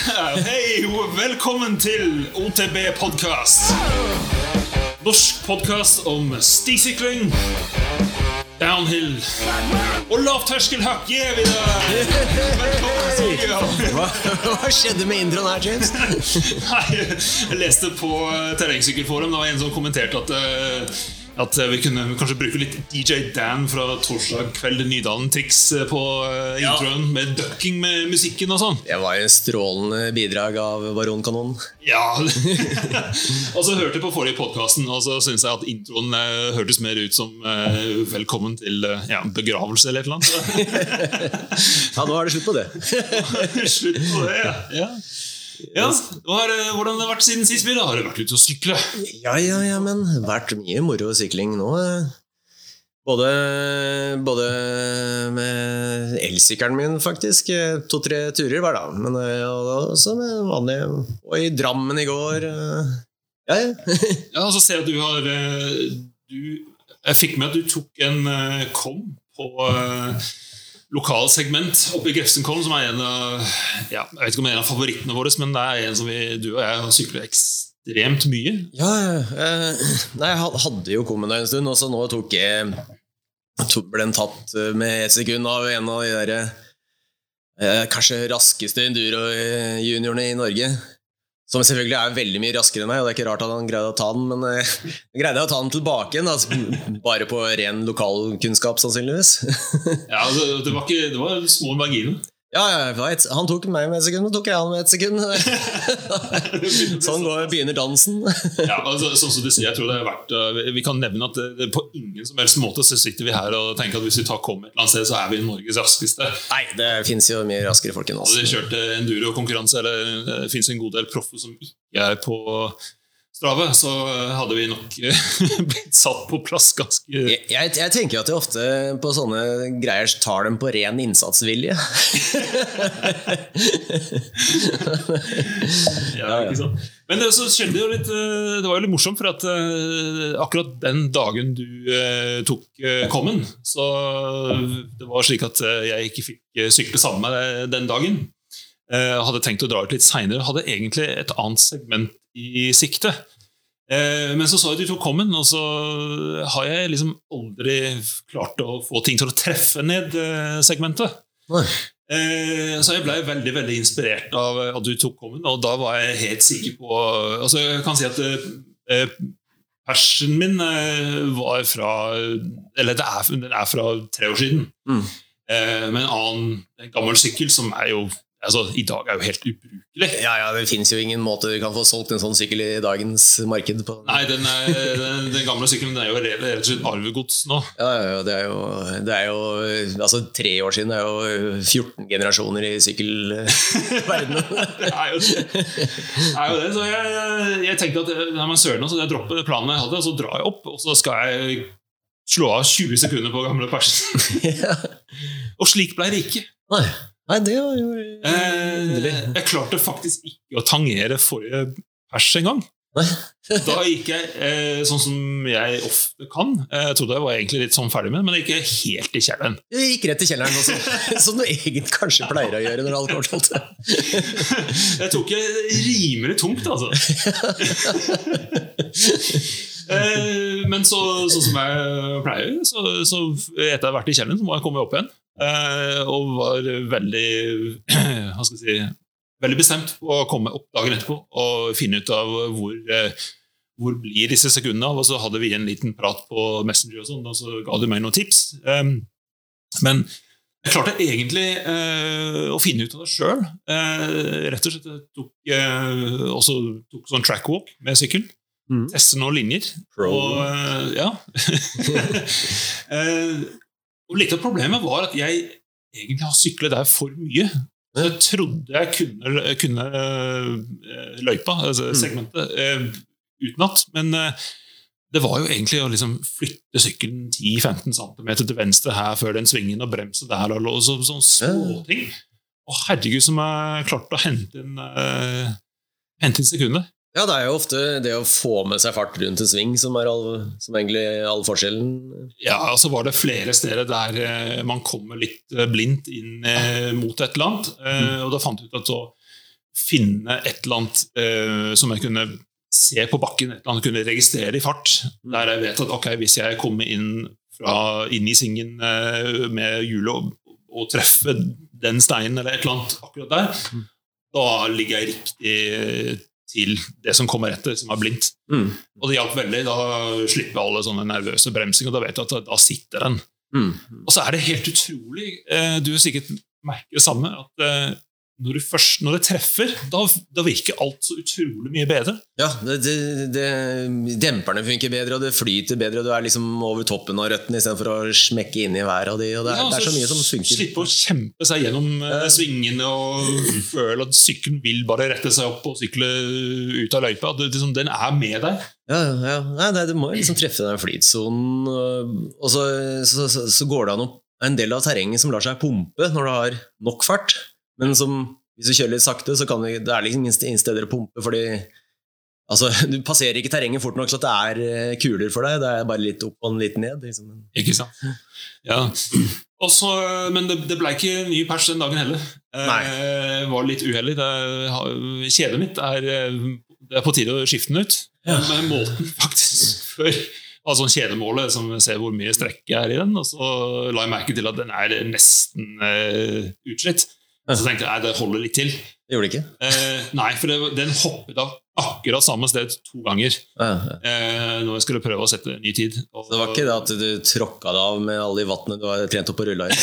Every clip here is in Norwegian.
Hei, og velkommen til OTB podkast. Norsk podkast om stisykling, downhill og lavterskelhakk. Yeah, vi der. Velkommen til. Hva, hva skjedde med introen her, James? Nei, jeg leste på eh, Terrengsykkelforum. Det var en som kommenterte at eh, at vi kunne kanskje bruke litt DJ Dan fra torsdag kveld Nydalen-triks på introen. Ja. med ducking med musikken og sånn. Det var jo en strålende bidrag av Baronkanonen. Ja Og så hørte jeg på forrige podkasten, og så syns jeg at introen eh, hørtes mer ut som eh, 'Velkommen til eh, ja, begravelse' eller et eller annet. Ja, nå er det slutt på det. Slutt på det, ja. ja. Ja. Har, hvordan har det vært siden sist? Da? Har du vært ute og sykle? Ja, ja, ja, men vært mye moro sykling nå. eh. Både, både med elsykkelen min, faktisk. eh, To-tre turer hver dag. Men eh, og også med vanlig Og i Drammen i går. eh. Ja, ja. Ja, så ser jeg at du har eh, du, Jeg fikk med at du tok en eh, kom på eh, lokalsegment oppe i Grefsenkollen, som er en av ja, Jeg vet ikke om det er en av favorittene våre, men det er en som vi, du og jeg har syklet ekstremt mye. Ja, eh, jeg hadde jo kommet der en stund, og så nå tok jeg ble den tatt eh, med ett sekund av en av de der eh, kanskje raskeste enduro-juniorene i Norge. Som selvfølgelig er veldig mye raskere enn meg, og det er ikke rart at han greide å ta den, men eh, greide å ta den tilbake igjen, altså, bare på ren lokalkunnskap, sannsynligvis. Ja, altså, det, var ikke, det var små marginer. Ja, ja. Han tok meg med et sekund, og tok jeg han med et sekund. sånn går, begynner dansen. Ja, altså, sånn som du sier, jeg tror det er verdt uh, Vi kan nevne at det, det, på ingen som helst måte så sitter vi her og tenker at hvis vi tar kom et eller annet sted, så er vi Norges raskeste. Nei, det fins jo mye raskere folk enn oss. Vi kjørt eh, enduro-konkurranse, eller det fins en god del proffer som ikke er på Strave, så eh, hadde vi nok eh, blitt satt på plass ganske Jeg, jeg, jeg tenker at jeg ofte på sånne greier tar dem på ren innsatsvilje. Ja, ikke sant? Men det, så skjedde jo litt eh, Det var jo litt morsomt, for at akkurat den dagen du tok kommen, så det var slik at jeg ikke fikk sykle sammen med deg den dagen. Eh, hadde tenkt å dra ut litt seinere. Hadde egentlig et annet segment i sikte. Eh, men så så jeg du tok kommen, og så har jeg liksom aldri klart å få ting til å treffe ned eh, segmentet. Nei. Eh, Så jeg ble veldig veldig inspirert av at du tok kommen, og da var jeg helt sikker på altså Jeg kan si at eh, persen min var fra Eller det er, den er fra tre år siden. Mm. Eh, Med en annen en gammel sykkel som er jo altså, i dag er jo helt ubrukelig. Ja, ja, Det finnes jo ingen måte du kan få solgt en sånn sykkel i dagens marked på. Nei, den, er, den, den gamle sykkelen den er jo rett og slett arvegods nå. Ja, ja, det er jo, det er jo Altså, tre år siden er jo 14 generasjoner i sykkelverdenen. Det er jo det. er jo det. Så jeg, jeg tenkte at nei, men søren, så jeg dropper planen jeg hadde, og så drar jeg opp, og så skal jeg slå av 20 sekunder på gamle persen. ja. Og slik ble det ikke. Nei. Nei, det var jo Eh, jeg klarte faktisk ikke å tangere forrige pers engang. Da gikk jeg eh, sånn som jeg ofte kan. Eh, Jeg trodde jeg var egentlig litt sånn ferdig med men jeg gikk helt i kjelleren. Du gikk rett i kjelleren, også, som du egentlig kanskje pleier å gjøre når alt går sånn. Jeg tok det rimelig tungt, altså. Eh, Men så, sånn som jeg pleier, så, så etter jeg har vært i kjelleren, så må jeg komme opp igjen. Eh, Og var veldig hva skal jeg si, veldig bestemt på å komme opp dagen etterpå og finne ut av hvor, eh, hvor blir disse sekundene av. Og så hadde vi en liten prat på Messenger, og sånn, og så ga du meg noen tips. Eh, Men jeg klarte egentlig eh, å finne ut av det sjøl. Eh, rett og slett jeg tok, eh, også tok sånn trackwalk med sykkel. Mm. Teste noen linjer. Pro. Og, ja. og litt av problemet var at jeg egentlig har syklet der for mye. Så jeg trodde jeg kunne, kunne eh, løypa, altså Mm. segmentet, mm. utenat. Men eh, det var jo egentlig å liksom flytte sykkelen 10-15 cm til venstre her før den svingen og bremse der og så, sånne småting. Å herregud, som jeg klarte å hente inn, uh, hente inn sekunder. Ja, det er jo ofte det å få med seg fart rundt en sving som er all, som egentlig er all forskjellen. Ja, og så var det flere steder der eh, man kommer litt eh, blindt inn eh, mot et eller annet. Mm. og da fant jeg ut at å finne et eller annet som jeg kunne se på bakken, et eller annet kunne registrere i fart. Der jeg vet at ok, hvis jeg kommer inn, fra, inn i svingen med hjulet og, og treffer den steinen eller et eller annet akkurat der, Mm. da ligger jeg riktig til det som kommer etter, som er blindt. Mm. Og det hjalp veldig. Da slipper alle sånne nervøse bremsinger, og da vet du at da sitter den. Mm. Og så er det helt utrolig eh, Du sikkert merker det samme. At eh, når, du først, når det treffer, da, da virker alt så utrolig mye bedre. Ja, det, det, det, demperne funker bedre, og det flyter bedre, og du er liksom over toppen av røttene istedenfor å smekke inn i hver av de. Og det, Ja, det er så mye som funker. Slippe å kjempe seg gjennom uh, svingene og føle at sykkelen vil bare rette seg opp og sykle ut av løypa. Det, liksom, den er med deg. Ja, ja, Nei, nei, du må liksom treffe den flytsonen, og så, så, så, så går det an å en del av terrenget som lar seg pumpe når du har nok fart, men som hvis du kjører litt sakte, så kan det, det er liksom ingen steder å pumpe, fordi altså, du passerer ikke terrenget fort nok så det er eh, kuler for deg, det er bare litt opp og litt ned. Liksom. Ikke sant? Ja. Også, men det, det ble ikke ny pers den dagen heller. Nei. Eh, var litt uheldig. Kjedet mitt er, eh, det er på tide å skifte den ut. Ja. Men måten faktisk før Altså kjedemålet som ser hvor mye strekk er i den, og så la jeg merke til at den er nesten eh, utslitt. Så tenkte jeg nei, det holder litt til. Det gjorde det ikke. Eh, nei, for det, den hoppet av akkurat samme sted to ganger Ja, ja. eh, når jeg skulle prøve å sette ny tid. Og, Så det var ikke det at du tråkka deg av med alle de vattene du har trent opp og rulla i?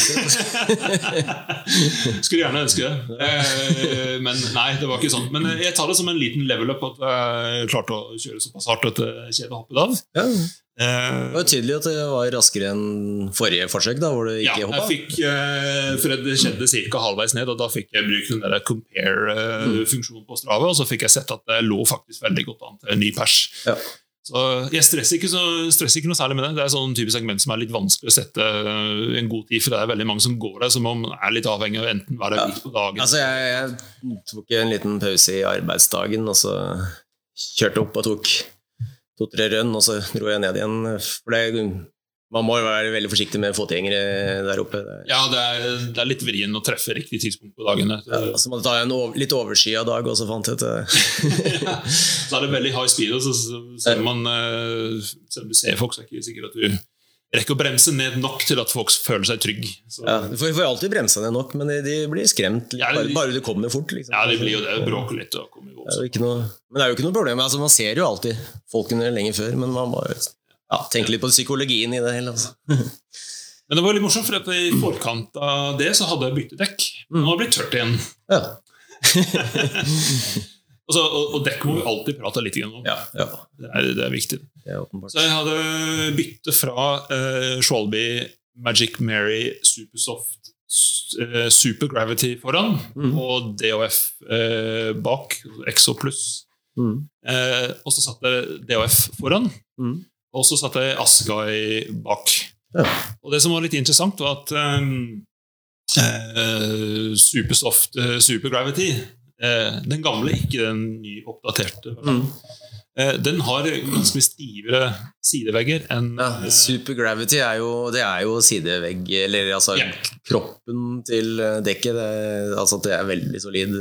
Skulle gjerne ønske det. Eh, men nei, det var ikke sånn. Men jeg tar det som en liten level up at jeg klarte å kjøre såpass hardt at kjedet hoppet av. Ja. Eh, Det var tydelig at det var raskere enn forrige forsøk, da, hvor du ja, ikke jeg hoppa. fikk, eh, for det skjedde ca. halvveis ned, og da fikk jeg brukt den der compare-funksjonen på Strava, og så fikk jeg sett at det lå faktisk veldig godt an til en ny pers. Ja. Så jeg stresser ikke, så, stresser ikke noe særlig med det. Det er sånn type segment som er litt vanskelig å sette eh, en god tid, for det er veldig mange som går der som om man er litt avhengig av enten være Ja. midt på dagen Altså, jeg, jeg tok en liten pause i arbeidsdagen, og så kjørte opp og tok to-tre rønn, og så dro jeg ned igjen. For det, man må jo være veldig forsiktig med fotgjengere der oppe. Ja, det er, det er litt vrien å treffe riktig tidspunkt på dagen. ja, så må du ta en over, litt overskya dag, og så fant jeg ut det. så er det veldig high speed, og så så ser man eh, Selv om du ser folk, så er det ikke sikkert at du rekker å bremse ned nok til at folk føler seg trygge. Ja, du får, får alltid bremsa ned nok, men de, de blir skremt Ja, de- bare, bare du kommer fort. Liksom. ja, de blir jo det. Bråker litt. Og kommer Det er jo ikke noe, men det er jo ikke noe problem. Altså, man ser jo alltid folkene lenge før, men man jo ja, tenke litt på psykologien i det hele. Altså. Men det var litt morsomt, for at i forkant av det så hadde jeg byttet dekk. Nå har det blitt tørt igjen. Ja, Altså, og, og dekk må vi alltid prate litt om. ja, ja, Det, er, det er viktig. det er. Så jeg hadde byttet fra uh, Schwalby, Magic Mary Supersoft uh, Super Gravity foran mm. og DOF uh, bak, Exo pluss. Mm. Uh, og så satt jeg DOF foran, Mm. og så satt jeg Asgai bak. Ja. Og det som var litt interessant, var at um, eh, Supersoft eh, Super Gravity eh, Den gamle, ikke den ny oppdaterte. Mm. Eh, den har ganske mye stivere sidevegger enn Ja, eh, Supergravity er jo, det er jo sidevegg, eller altså yeah. kroppen til eh, dekket. Det, altså det er veldig solid.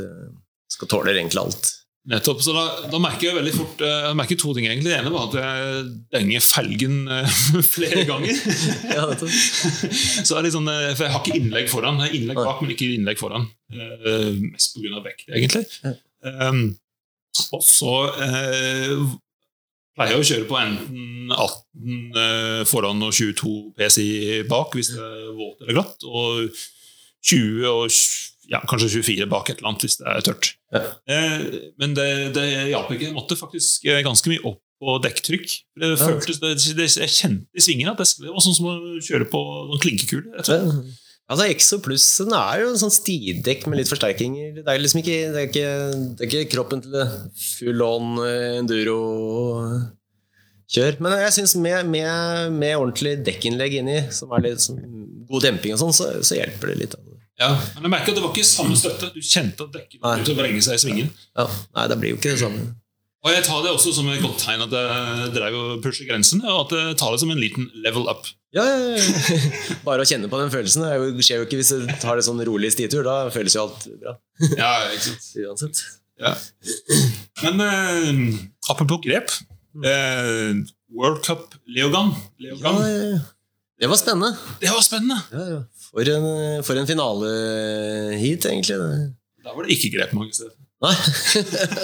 Skal tåle egentlig alt. Nettopp, så da, da merker jeg veldig fort eh, Jeg merker to ting egentlig. Det ene var at jeg denger felgen eh, flere ganger. Ja, nettopp. så er det sånn, eh, For jeg har ikke innlegg foran. Jeg har innlegg bak, men ikke innlegg foran. Uh, mest pga. vekt, egentlig. Um, og så uh, pleier jeg å kjøre på enten 18 uh, foran og 22 PSI bak hvis det er våt eller glatt, og 20 og ja, kanskje 24 bak et eller annet hvis det er tørt. Ja. Eh, men det, det hjalp ikke. Jeg måtte faktisk eh, ganske mye opp på dekktrykk. Det føltes, det, det, jeg kjente i svingene at det var sånn som å kjøre på noen klinkekuler. Altså Exo plussen er jo en sånn stidekk med litt forsterkinger. Det er liksom ikke, det er ikke, det er ikke kroppen til full on eh, enduro-kjør. Men jeg syns med, med, med ordentlig dekkinnlegg inni, som er litt sånn god demping og sånn, så, så hjelper det litt. Ja, men jeg merker at det var ikke samme støtte. Du kjente at dekket begynte å vrenge seg i svingen. Ja, nei, det blir jo ikke det samme. Og jeg tar det også som et godt tegn at jeg drev og pusher grensene, og at jeg tar det som en liten level up. Ja, ja, ja. Bare å kjenne på den følelsen det er skjer jo ikke hvis du tar det sånn rolig stitur. Da føles jo alt bra. Ja, ikke sant? Uansett. Ja. Men eh, apropos grep. Eh, World Cup Leogan. Ja, Leogan. ja, ja. det var spennende. Det var spennende! Ja, ja. For en, for en finale hit, egentlig. Da var det ikke grep mange steder. Nei.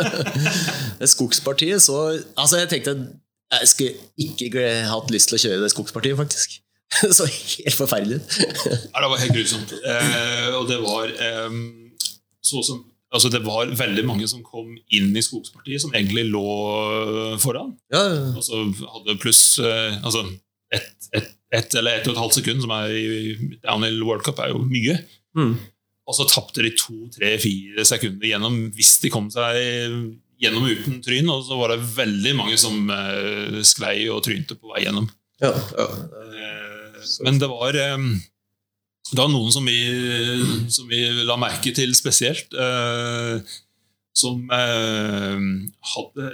det skogspartiet så Altså, jeg tenkte jeg skulle ikke hatt lyst til å kjøre det skogspartiet, faktisk. Det så helt forferdelig ut. Ja, det var helt grusomt. Eh, og det var eh, så som Altså Det var veldig mange som kom inn i skogspartiet som egentlig lå foran. Ja, ja. Altså hadde pluss eh, altså ett et, et eller ett og et halvt sekund, som er i downhill World Cup, er jo mye. Mm. Og så tapte de to, tre, fire sekunder gjennom hvis de kom seg gjennom uten tryn. Og så var det veldig mange som eh, sklei og trynte på vei gjennom. ja, ja. Eh, men det var eh, det var noen som vi, som vi la merke til spesielt. eh, som eh, hadde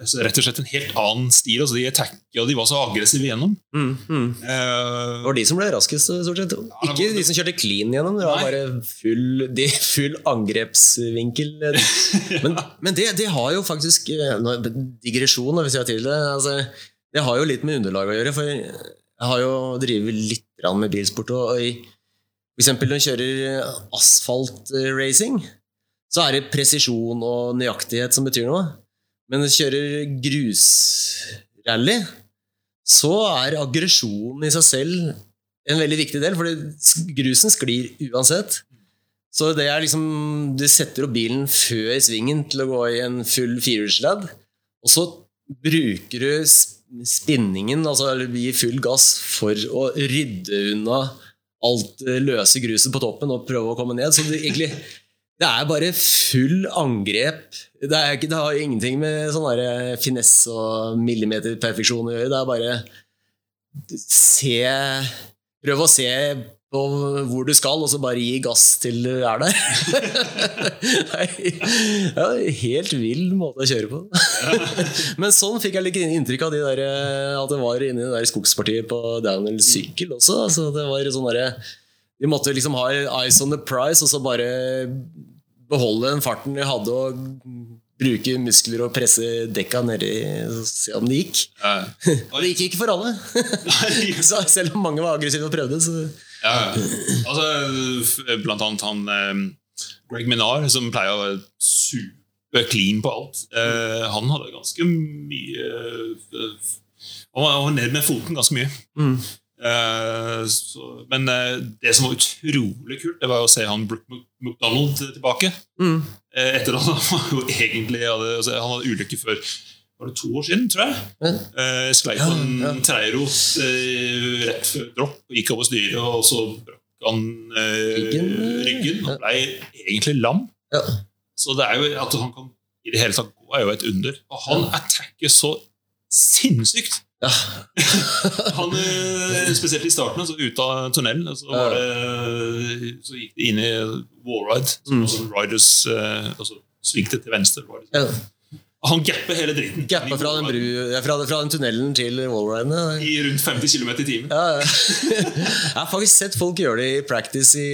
altså, rett og slett en helt annen stil. Altså, de attacka, og de var så aggressive gjennom. Mm, mm. Eh, Det var de som ble raskest, stort sett. var- Ikke de som kjørte clean gjennom. Det var Nei. bare full, de, full angrepsvinkel. Men, men det, det har jo faktisk eh, nå- Digresjon, hvis jeg til det. Altså, det har jo litt med underlag å gjøre. For jeg har jo drevet litt med bilsport. Og, og i, for eksempel når du kjører asfaltracing, så er det presisjon og nøyaktighet som betyr noe. Men du kjører grusrally, så er aggresjonen i seg selv en veldig viktig del, for grusen sklir uansett. Så det er liksom Du setter opp bilen før svingen til å gå i en full firehjulsladd, og så bruker du spinningen, altså eller gi full gass, for å rydde unna alt løse gruset på toppen og prøve å komme ned. Så du egentlig det er bare full angrep. Det, ikke, det har ingenting med sånn finesse og millimeterperfeksjon å gjøre. Det er bare se Prøv å se på hvor du skal, og så bare gi gass til du er der. Det er en helt vill måte å kjøre på. Men sånn fikk jeg litt inntrykk av de der, at det var inni det der skogspartiet på downhill sykkel også. Altså, det var sånn derre De måtte liksom ha eyes on the prize, og så bare beholde den farten vi hadde, og bruke muskler og presse dekka nedi og se om det gikk. Ja. Og det gikk ikke for alle. Så selv om mange var aggressive og prøvde, så Ja, altså, blant annet han eh, Greg Minar, som pleier å være super-clean på alt. Eh, han hadde ganske mye eh, han var ned med foten ganske mye. mm. Eh, men eh, det som var utrolig kult, det var å se han Brook McDonald tilbake. Mm. Eh, etter at han jo egentlig hadde, altså, Han hadde ulykke før var det to år siden, tror jeg. Mm. Eh, sklei på en ja. treirot eh, rett før dropp, og gikk over styret, og så brakk han Ryggen, ryggen. ja. Han ble egentlig lam. Ja. Så det er jo at han kan i det hele tatt gå, er jo et under. Og han attacker så sinnssykt! Ja. Han, eh, spesielt i starten, så ut av tunnelen, så, var det, så gikk de inn i wallride. Mm. også riders eh, altså, svingte til venstre. Det. Ja. Han gapper hele dritten. Gapper fra den, bru, ja, fra, fra den tunnelen til wallridene. I rundt 50 km i timen. Ja, ja. Jeg har faktisk sett folk gjøre det i practice i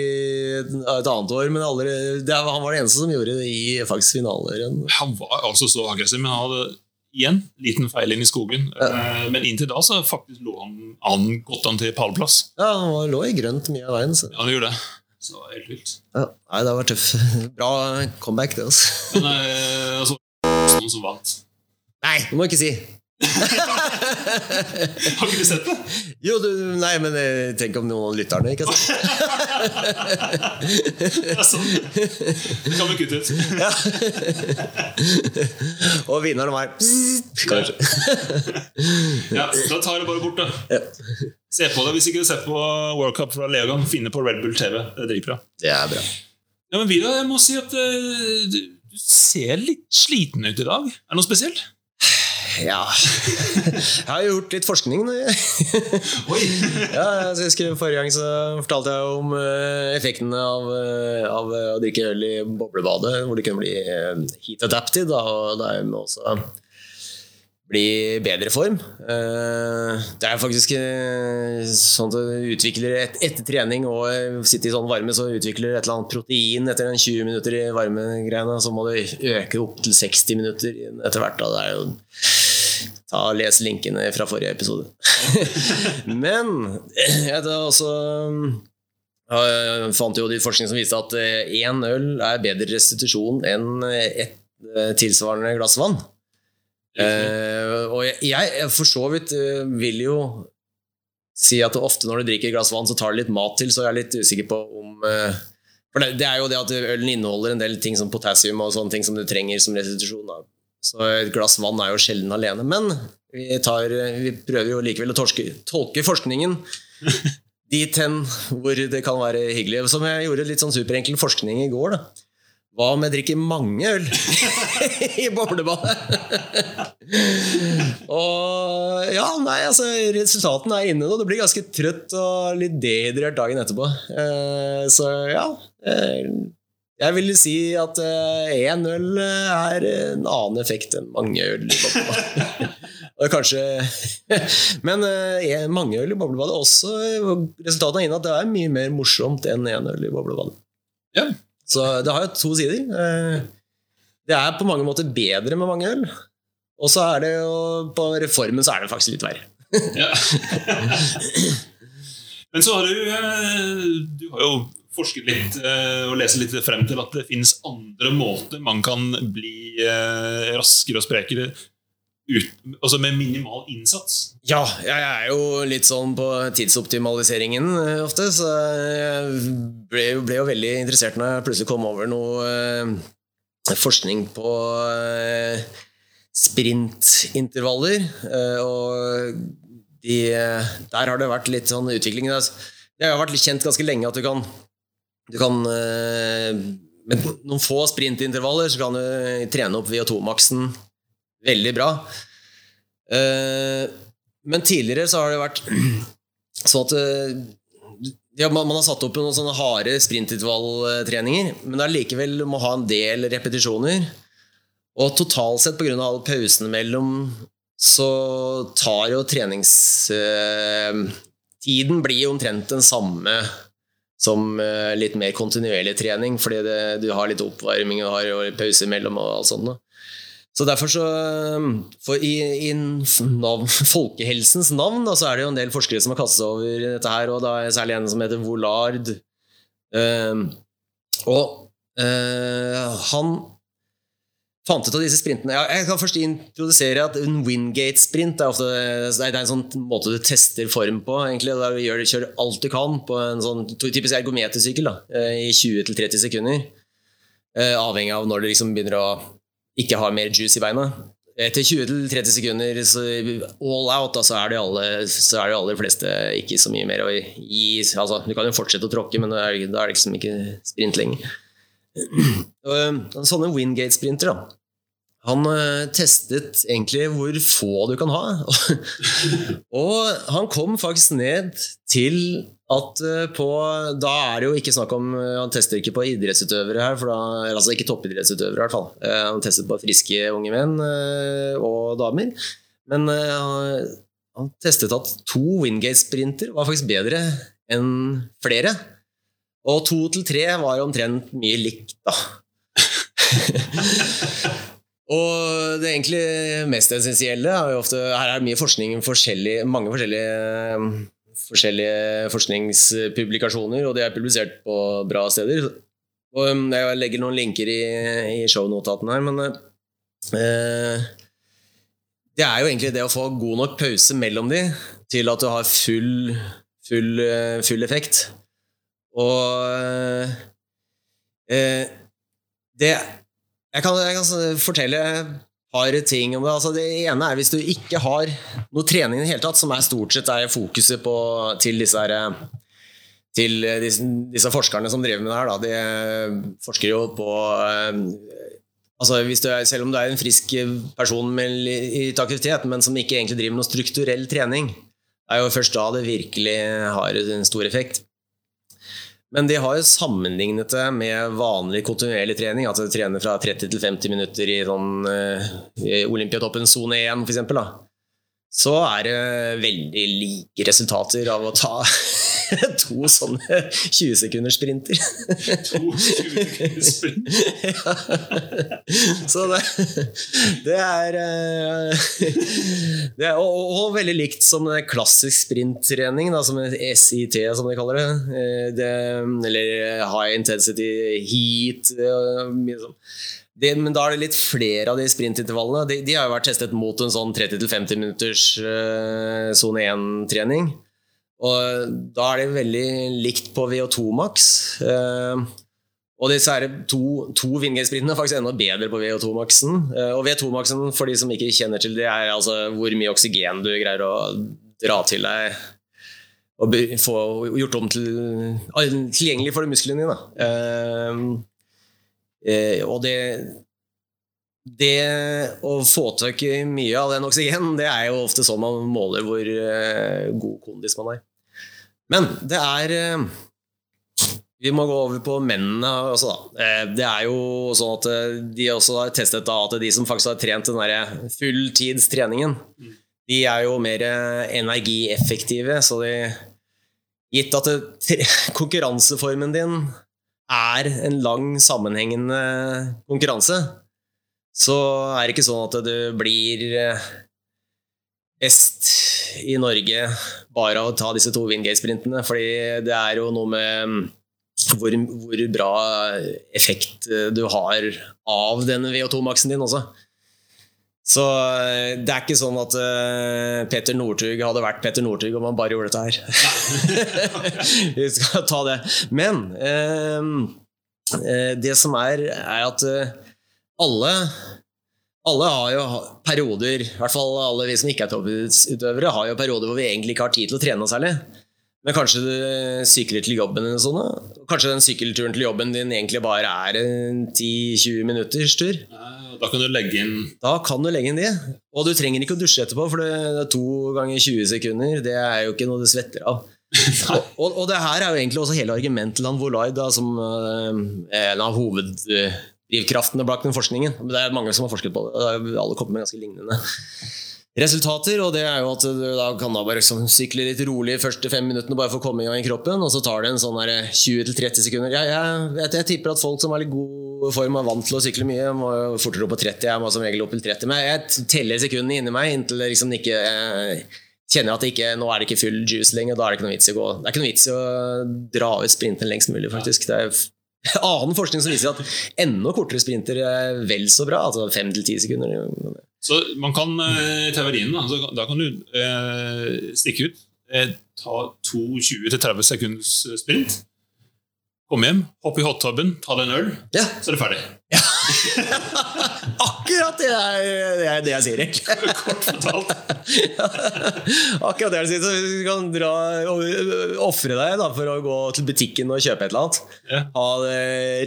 et et annet år, men aldri, det, han var den eneste som gjorde det i faktisk finaler. Han var altså så aggressiv, men han hadde igjen liten feil inn i skogen. Eh, Men inntil da så faktisk lå han an godt an til pallplass. Ja, Han var- lå i grønt mye av veien. Så. Ja, han gjorde det. Så helt vilt. Ja, nei, det var tøff. Bra comeback, det. altså Men eh, altså, noen som vant. Nei, det må jeg ikke si. Har ikke du sett det? Jo, du, nei, men eh, tenk om noen av lytterne ikke har sett Ja, sånn. Det kan vi kutte ut. Ja. Og vinneren var Kanskje. Ja, da tar jeg det bare bort, da. Ja. Se på det hvis ikke du ser på World Cup fra Leogang. Finne på Red Bull TV. Det er dritbra. Det er bra. Ja, men Vidar, jeg må si at du, du ser litt sliten ut i dag. Er det noe spesielt? Ja Jeg har gjort litt forskning. Oi! Ja, jeg husker Forrige gang så fortalte jeg om eh, effektene av, eh, av å drikke øl i boblebadet, hvor det kunne bli eh, heat adapted. Da, og det er også bli bedre form. Eh, det er faktisk eh, sånn at du utvikler et, etter trening og eh, sitter i sånn varme, så utvikler du et eller annet protein etter en 20 minutter i varmegreiene. Så må du øke opp til 60 minutter etter hvert. Da. Det er jo ta og Les linkene fra forrige episode. Men jeg også, jeg fant jo de forskning som viste at én øl er bedre restitusjon enn et tilsvarende glass vann. Uh, og jeg, jeg, for så vidt uh, vil jo si at ofte når du drikker et glass vann, så tar det litt mat til, så jeg er litt usikker på om uh, For det, det, er jo det at ølen inneholder en del ting som potassium og sånne ting som du trenger som restitusjon. Da. Så et glass vann er jo sjelden alene. Men vi, tar, vi prøver jo likevel å torske, tolke forskningen dit hen hvor det kan være hyggelig. Som jeg gjorde litt sånn superenkel forskning i går. da hva om jeg drikker mange øl i boblebadet? og ja, nei, altså Resultatene er inne nå. Du blir ganske trøtt og litt dehydrert dagen etterpå. Eh, så ja. Uh, jeg vil si at én uh, øl er en annen effekt enn mange øl i boblebadet. Kanskje Men mange øl i boblebadet også Resultatet er inne at det er mye mer morsomt enn én øl i boblebadet. Ja. Så det har jo to sider. Eh, det er på mange måter bedre med mange øl. Og så er det jo på reformen så er det faktisk litt verre. ja. Men så har du eh, Du har jo forsket litt eh, og lese litt frem til at det finnes andre måter man kan bli raskere og sprekere ut, altså med minimal innsats? Ja, jeg er jo litt sånn på tidsoptimaliseringen eh, ofte. Så jeg ble, ble jo veldig interessert når jeg plutselig kom over noe eh, forskning på eh, sprintintervaller. Eh, og de, der har det vært litt sånn utvikling. Det har vært kjent ganske lenge at du kan, du kan eh, med noen få sprintintervaller så kan du trene opp VO2-maksen veldig bra. Eh, men tidligere så har det vært sånn at eh, ja, man, har satt opp noen sånne harde sprintintervalltreninger, men det er likevel må ha en del repetisjoner. Og totalt sett, pga. alle pausene mellom, så tar jo treningstiden blir omtrent den samme som litt mer kontinuerlig trening, fordi det, du har litt oppvarming og har pause imellom og alt sånt. Så derfor så For i, i navn, folkehelsens navn da, så er det jo en del forskere som har kastet seg over dette her, og da er særlig en som heter Volard. Uh, og uh, han fant ut av disse sprintene Jeg kan først introdusere at en Wingate-sprint er, det er en sånn måte du tester form på. egentlig, Der du gjør, kjører alt du kan på en sånn typisk ergometersykkel eh, i 20-30 sekunder. Uh, avhengig av når du liksom begynner å ikke ha mer juice i beina. Etter 20-30 sekunder all out, da, så, er de alle, så er de aller fleste ikke så mye mer å gi. Altså, du kan jo fortsette å tråkke, men da er, det liksom ikke sprint lenger. Sånne Wingate-sprinter, da. Han uh, testet egentlig hvor få du kan ha. og han kom faktisk ned til at uh, på Da er det jo ikke snakk om uh, Han tester ikke på idrettsutøvere her, da, altså ikke toppidrettsutøvere i hvert fall. han testet på friske unge menn og damer. Men han testet at to Wingate-sprinter var faktisk bedre enn flere. Og to til tre var omtrent mye likt, da. Og det egentlig mest essensielle er jo ofte Her er det mye forskning, forskjellig, mange forskjellige, forskjellige forskningspublikasjoner, og de er publisert på bra steder. Og um, jeg legger noen linker i, i shownotatene her, men eh, det er jo egentlig det å få god nok pause mellom de til at du har full, full, full effekt. Og eh, det jeg kan, jeg kan fortelle par ting om det. Altså, det ene er hvis du ikke har noe trening i det hele tatt, som er stort sett er fokuset på, til disse her, til disse, disse, forskerne som driver med det her. Da. De forsker jo på eh, altså er, Selv om du er en frisk person med litt aktivitet, men som ikke egentlig driver med noe strukturell trening, det er jo først da det virkelig har en stor effekt. Men de har jo sammenlignet det med vanlig kontinuerlig trening. At du trener fra 30 til 50 minutter i sånn uh, Olympiatoppen sone 1, f.eks. Så er det veldig like resultater av å ta to sånne 20 sekunders sprinter. To 20 sekunders sprinter ja. Så det, det er eh, det er, og, og veldig likt som klassisk sprinttrening, da, som SIT, som de kaller det. Eh, det eller high intensity heat. eh, mye sånn. Det, men da er det litt flere av de sprintintervallene. De, de har jo vært testet mot en sånn 30-50 minutters uh, sone 1-trening. Og da er det veldig likt på VO2 max. Uh, og disse her to, to Wingate-sprintene er faktisk enda bedre på VO2-maksen. Uh, og VO2-maksen, for de som ikke kjenner til det, er altså hvor mye oksygen du greier å dra til deg og få gjort om til tilgjengelig for musklene dine. Eh, og det Det å få tak i mye av den oksygen, det er jo ofte sånn man måler hvor eh, god kondis man er. Men det er eh, Vi må gå over på mennene også, da. Eh, det er jo sånn at eh, de også har testet da at de som faktisk har trent den derre fulltidstreningen, de er jo mer energieffektive, så de Gitt at det, konkurranseformen din er en lang, sammenhengende konkurranse, så er det ikke sånn at du blir best i Norge bare å ta disse to Wingate-sprintene. Fordi det er jo noe med mm, hvor, hvor bra effekt eh, du har av den VO2-maksen din også. Så eh, det er ikke sånn at uh, Peter Northug hadde vært Peter Northug om han bare gjorde dette her. Vi skal ta det. Men uh, uh, det som er, er at alle alle har jo perioder, i hvert fall alle vi som ikke er toppidrettsutøvere, har jo perioder hvor vi egentlig ikke har tid til å trene særlig. Men kanskje du sykler til jobben eller sånn. da. Kanskje den sykkelturen til jobben din egentlig bare er en 10-20 minutters tur. Eh, Da kan du legge inn Da kan du legge inn det. Og du trenger ikke å dusje etterpå, for det er to ganger 20 sekunder. Det er jo ikke noe du svetter av. og, og, og det her er jo egentlig også hele argumentet til han Volai, da, som øh, er en av hoveddrivkraftene bak den forskningen. Det er mange som har forsket på det. og Alle kommer med ganske lignende resultater. Og det er jo at du da kan da bare liksom sykle litt rolig de første fem minuttene bare for å komme i gang i kroppen, og så tar det en sånn 20-30 sekunder. Jeg, jeg, vet, jeg tipper at folk som er litt god form er vant til å sykle mye, må fortere opp på 30. Jeg må som regel opp til 30. Men jeg teller sekundene inni meg inntil det liksom ikke jeg kjenner at ikke, nå er det ikke full juice lenger. Da er det ikke noe vits i å gå Det er ikke noe vits i å dra ut sprinten lengst mulig, faktisk. Det er annen forskning som viser at enda kortere sprinter er vel så bra. Altså 5-10 sekunder. Så man kan eh, i teorien da, kan- da kan du eh, stikke ut, eh, ta to 20-30 sekunders sprint, komme hjem, hoppe i hottubben, ta deg en øl, Ja, så er det ferdig. akkurat det er det, jeg sier, egentlig. Kort fortalt. Akkurat det jeg sier. Så du kan dra og ofre deg da, for å gå til butikken og kjøpe et eller annet. Ja. Ha det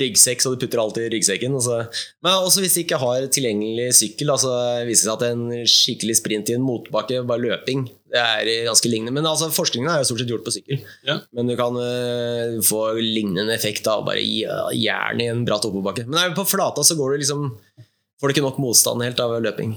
ryggsekk, så du putter alt i ryggsekken. Og så. Men også hvis du ikke har tilgjengelig sykkel, da, så viser det seg at en skikkelig sprint i en motbakke, bare løping, det er ganske lignende. Men altså, forskningen er jo stort sett gjort på sykkel. Ja. Men du kan uh, få lignende effekt av bare jern i en bratt oppoverbakke. Men nei, på flata så går du liksom Får du ikke nok motstand helt av løping.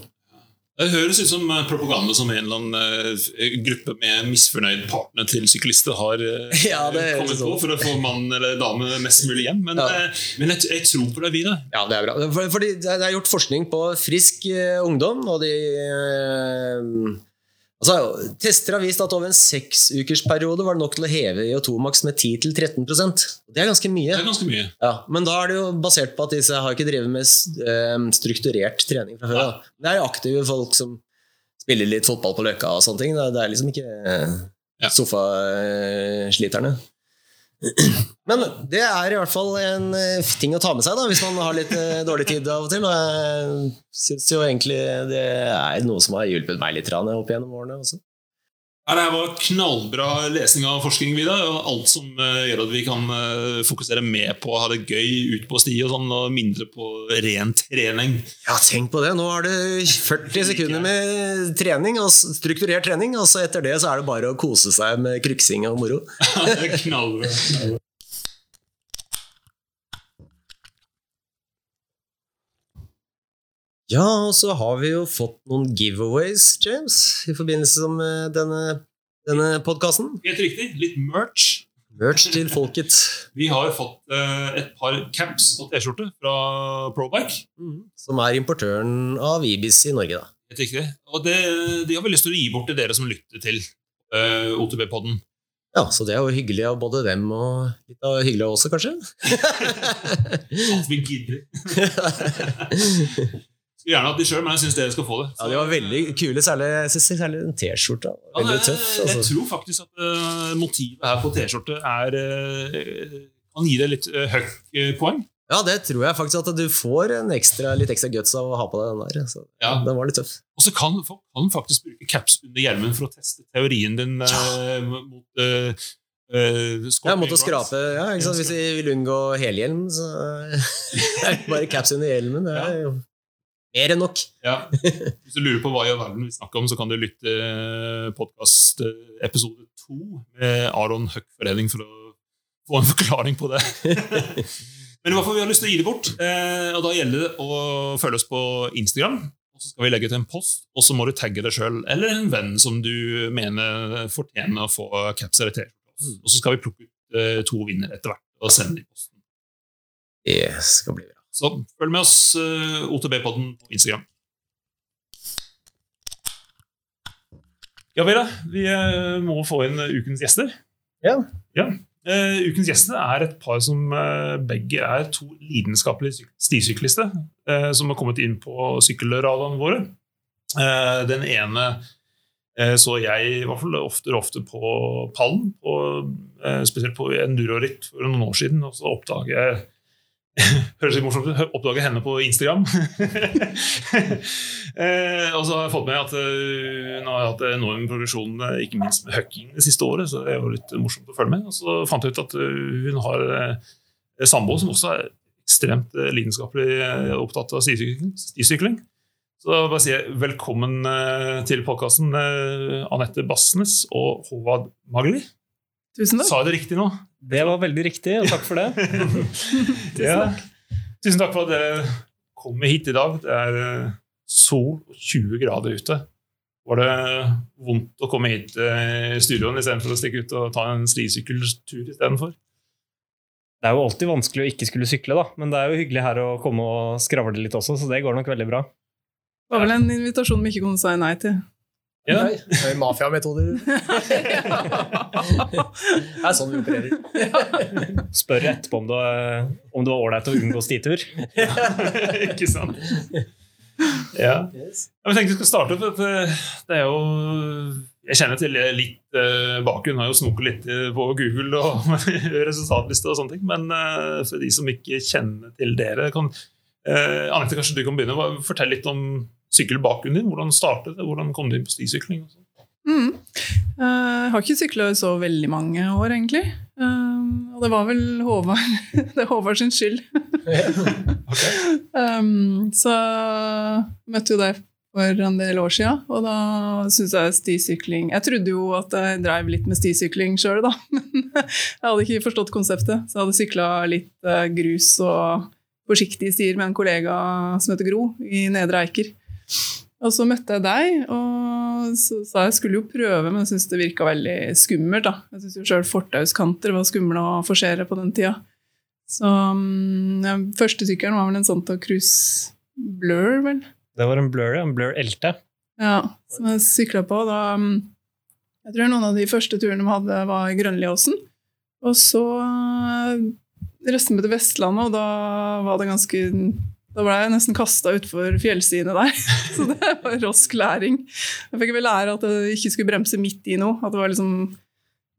Det høres ut som eh, propaganda som en eller annen eh, gruppe med misfornøyd partner til syklister har Ja, kommet sånn. på for å få mann eller dame mest mulig hjem. Men, Ja. men jeg, jeg tror på det videre. Ja, det er bra. For, fordi det er gjort forskning på frisk ungdom, og de altså, Tester har vist at over en seksukersperiode var det nok til å heve IO2-maks med 10-13% Det er ganske mye. Det er ganske mye. Ja, men da er det jo basert på at disse har ikke drevet med eh, strukturert trening fra før. Da. Det er jo aktive folk som spiller litt fotball på Løkka og sånne ting. Det er- liksom ikke eh, Ja. sofasliterne. Men det er i hvert fall en eh, ting å ta med seg da, hvis man har litt eh, dårlig tid av og til. Og jeg syns jo egentlig det er noe som har hjulpet meg litt opp gjennom årene. Også. Ja, det var knallbra lesning av forskning, Vidar. og Alt som eh, gjør at vi kan eh, fokusere mer på å ha det gøy ut på sti og sånn, og mindre på ren trening. Ja, tenk på det. Nå har du 40 sekunder med trening, og strukturert trening, og så etter det så er det bare å kose seg med kryksing og moro. Ja, det er knallbra. Ja, og så har vi jo fått noen giveaways, James, i forbindelse med denne, denne podkasten. Helt riktig. Litt merch. Merch til folket. Vi har fått eh, et par caps og T-skjorte fra Probike. Som er importøren av Ibis i Norge, da. Helt riktig. Og det, de har vi lyst til å gi bort til dere som lytter til uh, OTB-podden. Ja, så det er jo hyggelig av både dem og litt av hyggelig av oss, kanskje. At vi gidder. Skulle gjerne hatt de sjøl, men jeg syns dere skal få det. Ja, De var veldig kule, særlig, jeg særlig den T-skjorta. Ja, Veldig ja, tøff. Jeg Altså. tror faktisk at uh, motivet her på T-skjorte er uh, kan gi deg litt uh, høkk-poeng. Ja, det tror jeg faktisk at du får en ekstra, litt ekstra guts av å ha på deg den der. Så, Ja. Den var litt tøff. Og så kan folk kan faktisk bruke caps under hjelmen for å teste teorien din eh, mot uh, Ja, måtte skrape, ja? Hvis vi vil unngå helhjelm, så bare caps under hjelmen. Det er jo mer enn nok. Ja. Hvis du lurer på hva i all verden vi snakker om, så kan du lytte podkast episode to med Aron Høck-forening for å få en forklaring på det. Men i hvert fall vi har lyst til å gi det bort, eh, og da gjelder det å følge oss på Instagram. Og så skal vi legge til en post, og så må du tagge deg sjøl eller en venn som du mener fortjener å få caps eller T-skjorte. Og så skal vi plukke ut eh, to vinnere etter hvert og sende i posten. Det skal bli bra. Så følg med oss, eh, OTB-podden på Instagram. Ja, Vera, vi eh, må få inn eh, ukens gjester. Ja. Eh, ukens gjester er et par som uh, begge er to lidenskapelige syk- stisyklister uh, som har kommet inn på sykkelradene våre. Den ene så jeg i hvert fall oftere og ofte på pallen, og, spesielt på enduroritt for noen år siden. Og så oppdager jeg Høres litt morsomt ut. oppdage henne på Instagram. eh, og så har jeg fått med at eh, hun har hatt enorm progresjon, eh, ikke minst med hucking det siste året. Så det er jo litt morsomt å følge med. Og så fant jeg ut at eh, hun har eh, samboer som også er ekstremt eh, lidenskapelig eh, opptatt av stisykling. Så da bare sier jeg velkommen eh, til podkasten, eh, Anette Bassnes og Håvard Magli. Tusen takk. Sa jeg det riktig nå? Det var veldig riktig, og takk for det. ja. Tusen takk for at dere kom hit i dag. Det er eh, sol og 20 grader ute. Var det vondt å komme hit eh, i studioen istedenfor å stikke ut og ta en slisykkeltur istedenfor? Det er jo alltid vanskelig å ikke skulle sykle, da, men det er jo hyggelig her å komme og skravle litt også, så det går nok veldig bra. Det var vel en invitasjon vi ikke kunne si nei til. Ja. Nei, er Mafiametoder. Det er sånn vi opererer. Spør etterpå om det, om det var ålreit å unngå stitur. ikke sant? Ja. Jeg tenkte vi skal starte opp. Det er jo Jeg kjenner til litt eh, bakgrunn. Har jo snoket litt på Google og resultatliste og sånne ting. Men eh, for de som ikke kjenner til dere kan, eh, Anette, kanskje du kan begynne. Fortell litt om sykkelbakgrunnen din. Hvordan startet det? Hvordan kom du inn på stisykling? Mm. Eh, Jeg har ikke sykla i så veldig mange år, egentlig. Um, og det var vel Håvard Det er Håvard sin skyld. okay. så jeg møtte jo deg for en del år siden, og da syns jeg stisykling Jeg trodde jo at jeg drev litt med stisykling sjøl, da, men jeg hadde ikke forstått konseptet. Så jeg hadde sykla litt eh, grus og forsiktige stier med en kollega som heter Gro, i Nedre Eiker. Og så møtte jeg deg, og så sa jeg skulle jo prøve, men jeg syntes det virka veldig skummelt. da. Jeg syns jo sjøl fortauskanter var skumle å forsere på den tida. Så um, ja, første sykkelen var vel en Santa Cruz Blur, vel. Det var en Blur, en Blur Elte. Ja, som jeg sykla på. Da, um, jeg tror noen av de første turene vi hadde, var i Grønliåsen. Og så resten reiste vi til Vestlandet, og da var det ganske Da ble jeg nesten kasta utfor fjellsidene der. Så det var rask læring. Jeg fikk vel lære at jeg ikke skulle bremse midt i noe. At det var liksom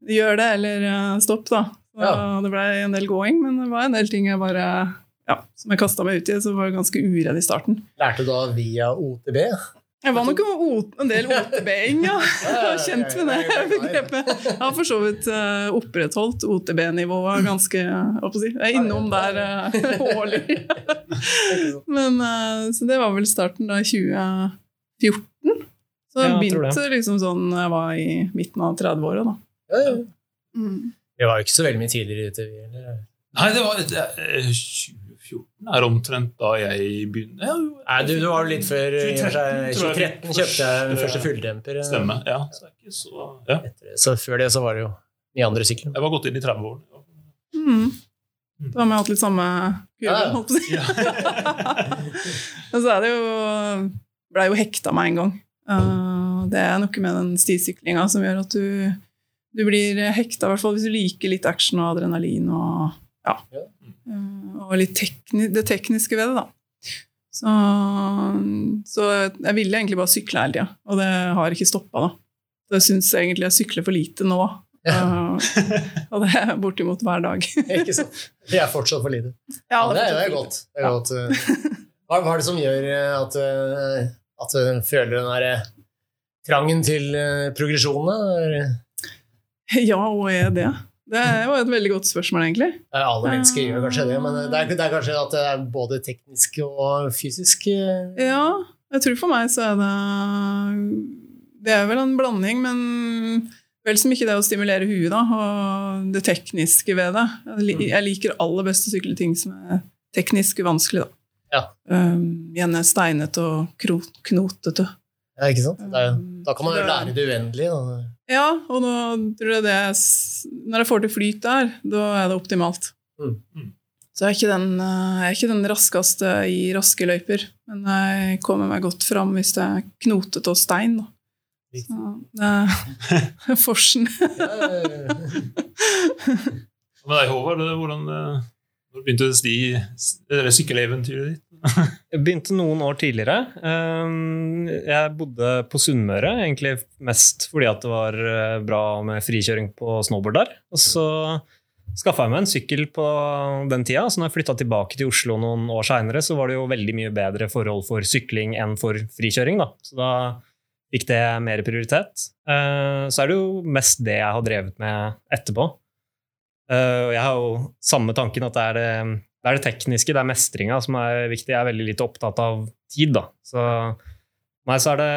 Gjør det, eller uh, stopp, da. Så Ja. Det ble en del gåing, men det var en del ting jeg bare ja, som jeg kasta meg ut i, så var jeg ganske uredd i starten. Lærte du da via OTB? Jeg var nok en del OTB-ing, ja. Jeg kjent med det begrepet. Jeg har for så vidt eh, opprettholdt OTB-nivået ganske jeg si. Jeg er innom der eh, årlig. Men, eh, så det var vel starten da 2014. Så jeg jeg begynte liksom sånn jeg var i midten av 30-åra, da. Ja, ja. Mm. Vi var jo ikke så veldig mye tidligere ute. vi, eller? Nei, det var det er 2014 2014 er omtrent da jeg begynner. Ja, Nei, du, du var jo litt før i og for seg, 2013 tror 2013 kjøpte jeg den første- fulldemper. Stemme. Ja, så ikke så ja. etter. Så før det så var det jo i andre sykler. Jeg var gått inn i 30-årene. Mm. Da har vi hatt litt samme kurve, Ja, ja. holdt på å si. Og så er det jo Blei jo hekta med en gang. Uh, det er noe med den stisyklinga som gjør at du, du blir hekta, i hvert fall hvis du liker litt action og adrenalin og ja. Ja. Uh, og litt tekni det tekniske ved det, da. Så, så jeg ville egentlig bare sykle hele tida, og det har ikke stoppa, da. Så jeg syns egentlig jeg sykler for lite nå. Ja. og det er bortimot hver dag. Ikke sant? Det er fortsatt for lite. Ja, Ja, det, er, det er godt. Det er godt. eh. Hva, hva er det som gjør eh, at, eh, at du føler den der eh, trangen til eh, progresjon? da? Er- Ja, og er det? Det jo et veldig godt spørsmål, egentlig. Alle mennesker gjør kanskje det, men det er, det er kanskje at det er både teknisk og fysisk. eh. Ja, jeg tror for meg så er det Det er vel en blanding, men vel som ikke det å stimulere huet, da, og det tekniske ved det. Jeg liker aller best å sykle ting som er teknisk vanskelig, da. Ja. Um, gjerne steinete og knotete. Ja, ikke sant? Det er, da kan man jo lære det uendelige. Da. Ja, og nå tror jeg det Når jeg får til flyt der, da er det optimalt. Mm. Mm. Så jeg er, ikke den, eh, jeg er ikke den raskeste i raske løyper, men jeg kommer meg godt fram hvis det er knotete og stein. Da. Så det er forsen. Men deg, Håvard, det- hvordan eh, når begynte sti, det sykkeleventyret ditt? Jeg begynte noen år tidligere. Um, Jeg bodde på Sunnmøre, egentlig mest fordi det var eh, bra med frikjøring på snowboard der. Og så skaffa jeg meg en sykkel på den tida. Så når jeg flytta tilbake til Oslo noen år seinere, så var det jo veldig mye bedre forhold for sykling enn for frikjøring. Da. Så da fikk det mer prioritet. Eh, Så er det jo mest det jeg har drevet med etterpå. Eh, Jeg har jo samme tanken at det er det, det er det tekniske, det er mestringa som er viktig. Jeg er veldig lite opptatt av tid, da. Så meg så er det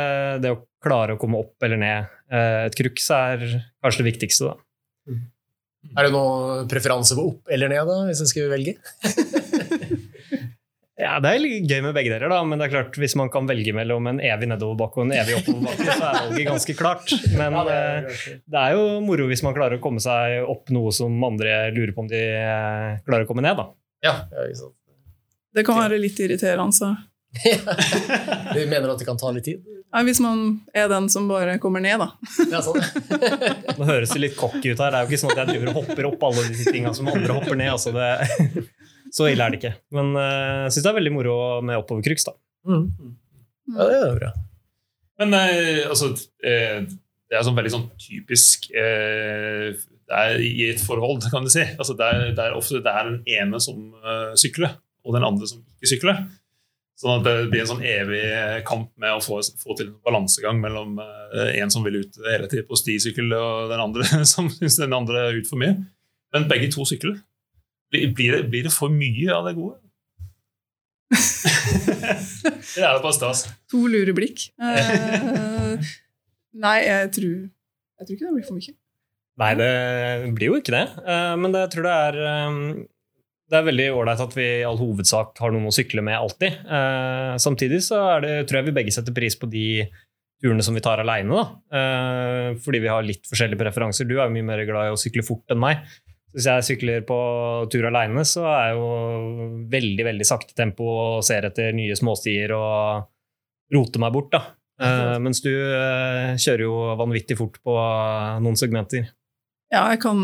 det å klare å komme opp eller ned. Eh, Et crux er kanskje det viktigste, da. Er det noen preferanse på opp eller ned, da, hvis en skulle velge? Ja, Det er gøy med begge deler, da, men det er klart, hvis man kan velge mellom en evig nedoverbakke og en evig oppoverbakke, så er valget ganske klart. Men Ja, det eh, er- det er jo moro hvis man klarer å komme seg opp noe som andre lurer på om de eh, klarer å komme ned, da. Ja, ja, ikke sant. Det kan være litt irriterende. Så. Du mener at det kan ta litt tid? Nei, hvis man er den som bare kommer ned, da. Ja, sånn. Nå høres det litt cocky ut her. Det er jo ikke sånn at jeg driver og hopper opp alle disse tinga som andre hopper ned. Altså det, så ille er det ikke. Men jeg jeg syns det er veldig moro med oppovercruks, da. Mm. Ja, det er bra. Men uh, altså uh, Det er sånn veldig sånn typisk eh, er I et forhold, kan du si. Altså, det, er, det er ofte det er den ene som eh, sykler, og den andre som ikke sykler. Sånn at det blir en sånn evig kamp med å få, få til en balansegang mellom eh, en som vil ut hele tiden på stisykkel, og den andre som syns den andre er ut for mye. Men begge to sykler. Blir blir det, blir det for mye av det gode? det er det bare stas. To lure blikk. Uh, nei, jeg tror, jeg tror ikke det blir for mye. Nei, det blir jo ikke det. Eh, Men det, jeg tror det er eh, Det er veldig ålreit at vi i all hovedsak har noen å sykle med alltid. Eh, Samtidig så er det, tror jeg vi begge setter pris på de turene som vi tar aleine. Eh, Fordi vi har litt forskjellige preferanser. Du er jo mye mer glad i å sykle fort enn meg. Hvis jeg sykler på tur aleine, så er jeg jo veldig veldig sakte tempo og ser etter nye småstier og roter meg bort. da. Eh, mens du eh, kjører jo vanvittig fort på noen segmenter. Ja, jeg kan,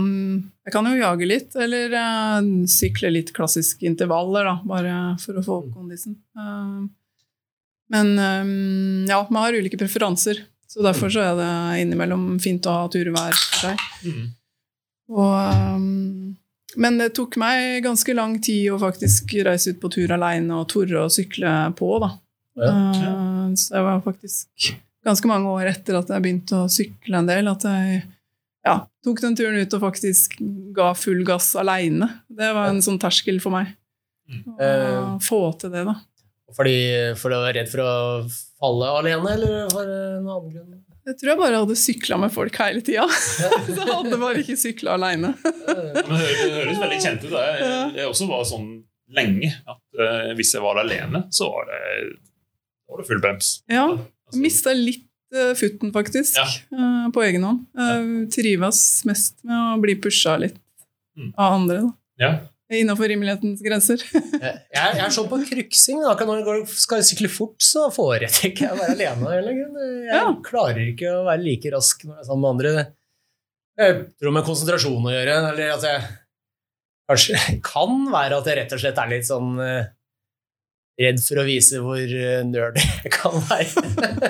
jeg kan jo jage litt, eller uh, sykle litt klassiske intervaller, da, bare for å få opp kondisen. Uh, men um, ja, man har ulike preferanser, så derfor så er det innimellom fint å ha turer hver for seg. Mm. Og, um, men det tok meg ganske lang tid å faktisk reise ut på tur alene og tore å sykle på, da. Ja. Uh, så det var faktisk ganske mange år etter at jeg begynte å sykle en del, at jeg ja, tok den turen ut og faktisk ga full gass aleine. Det var en sånn terskel for meg. Mm. Å Eh. få til det, da. Fordi, fordi du var redd for å falle alene, eller for en annen grunn? Jeg tror jeg bare hadde sykla med folk hele tida. Så jeg hadde bare ikke sykla aleine. Eh, det høres, veldig kjent ut. Jeg, jeg også var sånn lenge at eh, hvis jeg var alene, så var det, var det full brems. Ja, Altså, Mista litt futten, faktisk, Ja. eh, på egen hånd. Ja. trives mest med å bli pusha litt Mm. av andre. da. ja. Innafor rimelighetens grenser. Jeg, jeg er sånn på kryksing. Da. Når jeg går- skal sykle fort, så foretrekker jeg å være alene. Jeg Ja. klarer ikke å være like rask når jeg er sammen med andre. Jeg tror med konsentrasjon å gjøre. Eller at jeg kanskje kan være at jeg rett og slett er litt sånn eh, redd for å vise hvor eh, nerd jeg kan være.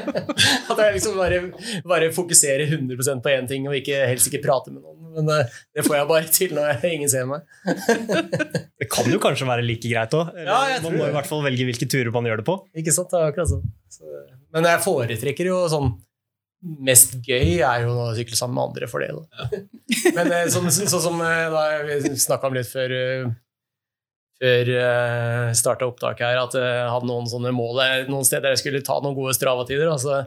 At jeg liksom bare, bare fokuserer 100% på én ting og ikke, helst ikke prater med noen. Men eh, det får jeg bare til når jeg, ingen ser meg. Det kan jo kanskje være like greit òg. Ja, man må det. i hvert fall velge hvilke turer man gjør det på. Ikke sant? Det er akkurat sånn. Så, men jeg foretrekker jo sånn Mest gøy er jo å sykle sammen med andre for det. Da. Men eh, sånn, sånn som så, da vi snakka om litt før før uh, starta opptaket her, at jeg hadde noen sånne mål eh, noen steder jeg skulle ta noen gode Strava-tider. Altså,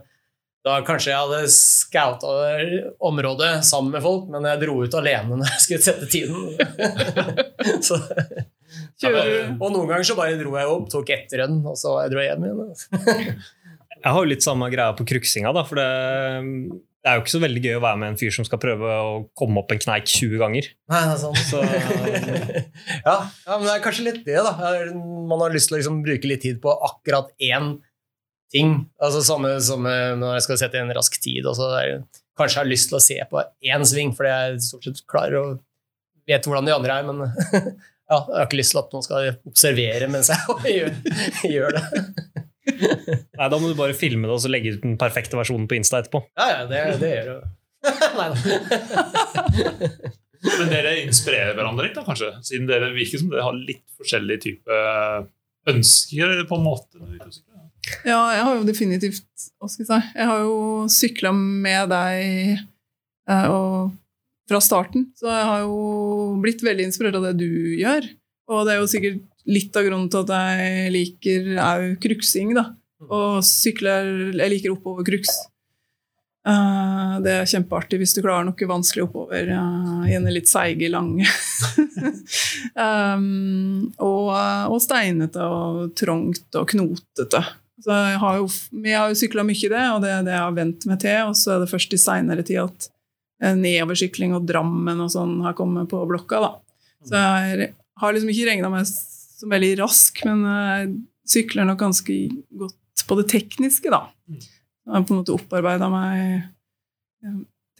da kanskje jeg hadde scouta området sammen med folk, men jeg dro ut alene når jeg skulle sette tiden. så, Kjører og noen ganger så bare dro jeg opp, tok ett rønn, og så dro jeg hjem igjen. Jeg har jo litt samme greia på kruksinga, da, for det, det er jo ikke så veldig gøy å være med en fyr som skal prøve å komme opp en kneik 20 ganger. Nei, det er sant. Så ja, ja, men det er kanskje litt det, da. Man har lyst til å liksom bruke litt tid på akkurat én ting. Altså Samme som når jeg skal sette en rask tid. Og så er, kanskje jeg har lyst til å se på én sving, fordi jeg stort sett klarer og vet hvordan de andre er, men ja, jeg har ikke lyst til at noen skal observere mens jeg gjør, gjør det. nei, da må du bare filme det og så legge ut den perfekte versjonen på Insta etterpå. Ja, ja, det, det gjør jeg. Nei da. Men dere inspirerer hverandre litt, da, kanskje? Siden dere virker som dere har litt forskjellig type ønsker, på en måte. Ja, jeg har jo definitivt Hva skal jeg si Jeg har jo sykla med deg eh, og, fra starten, så jeg har jo blitt veldig inspirert av det du gjør. Og det er jo sikkert litt av grunnen til at jeg liker au kruksing, da. Og sykler Jeg liker oppover kruks. Uh, det er kjempeartig hvis du klarer noe vanskelig oppover. Uh, gjerne litt seige, lange. um, og, og steinete og trangt og knotete. Så jeg har jo, vi har jo sykla mye i det, og det er det jeg har vent meg til. Og så er det først i seinere tid at eh, nedoversykling og Drammen og sånn har kommet på blokka. da. Så jeg har liksom ikke regna meg som veldig rask, men jeg sykler nok ganske godt på det tekniske, da. Jeg har på en måte opparbeida meg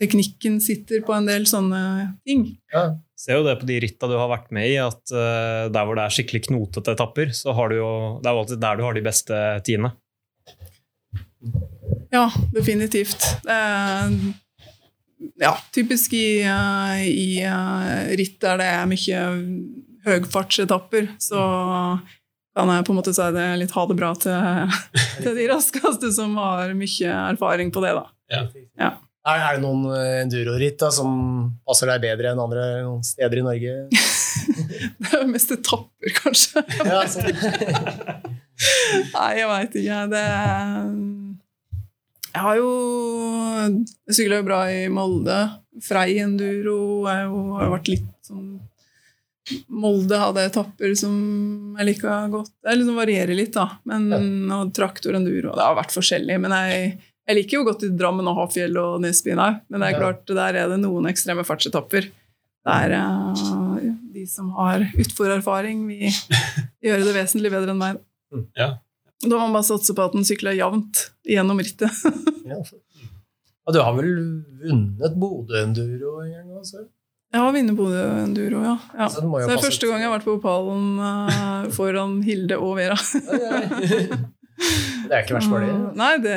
Teknikken sitter på en del sånne ting. Ja. Ser jo det på de ritta du har vært med i, at uh, der hvor det er skikkelig knotete etapper, så har du jo Det er jo alltid der du har de beste tidene. Ja, definitivt. Er ja, typisk i, uh, i uh, ritt der det er mye høgfartsetapper, så kan jeg på en måte si det litt ha det bra til, til de raskeste som har mye erfaring på det, da. Er, er det noen eh, enduroritt som passer deg bedre enn andre noen steder i Norge? Det er mest etapper, kanskje. Ja, sånn. Nei, jeg veit ikke. Det Jeg har jo Jeg sykla jo bra i Molde. Frei enduro har jo vært litt sånn Molde hadde etapper som jeg liker godt. Det liksom varierer litt, da. Men, og traktor enduro Det har vært forskjellig. Men jeg, jeg liker jo godt i Drammen og Hafjell og Nesbyen òg. Men det er klart, der er det noen ekstreme fartsetapper. Der uh, de som har utforerfaring, vil gjøre det vesentlig bedre enn meg. Ja. Da må man bare satse på at den sykler jevnt gjennom rittet. Ja. Ja, du har vel vunnet Bodø Enduro en gang også? Jeg har vunnet Bodø Enduro, ja. ja. Så det Så det er første gang jeg har vært på Opalen uh, foran Hilde og Vera. Det er ikke verst for det. Nei, det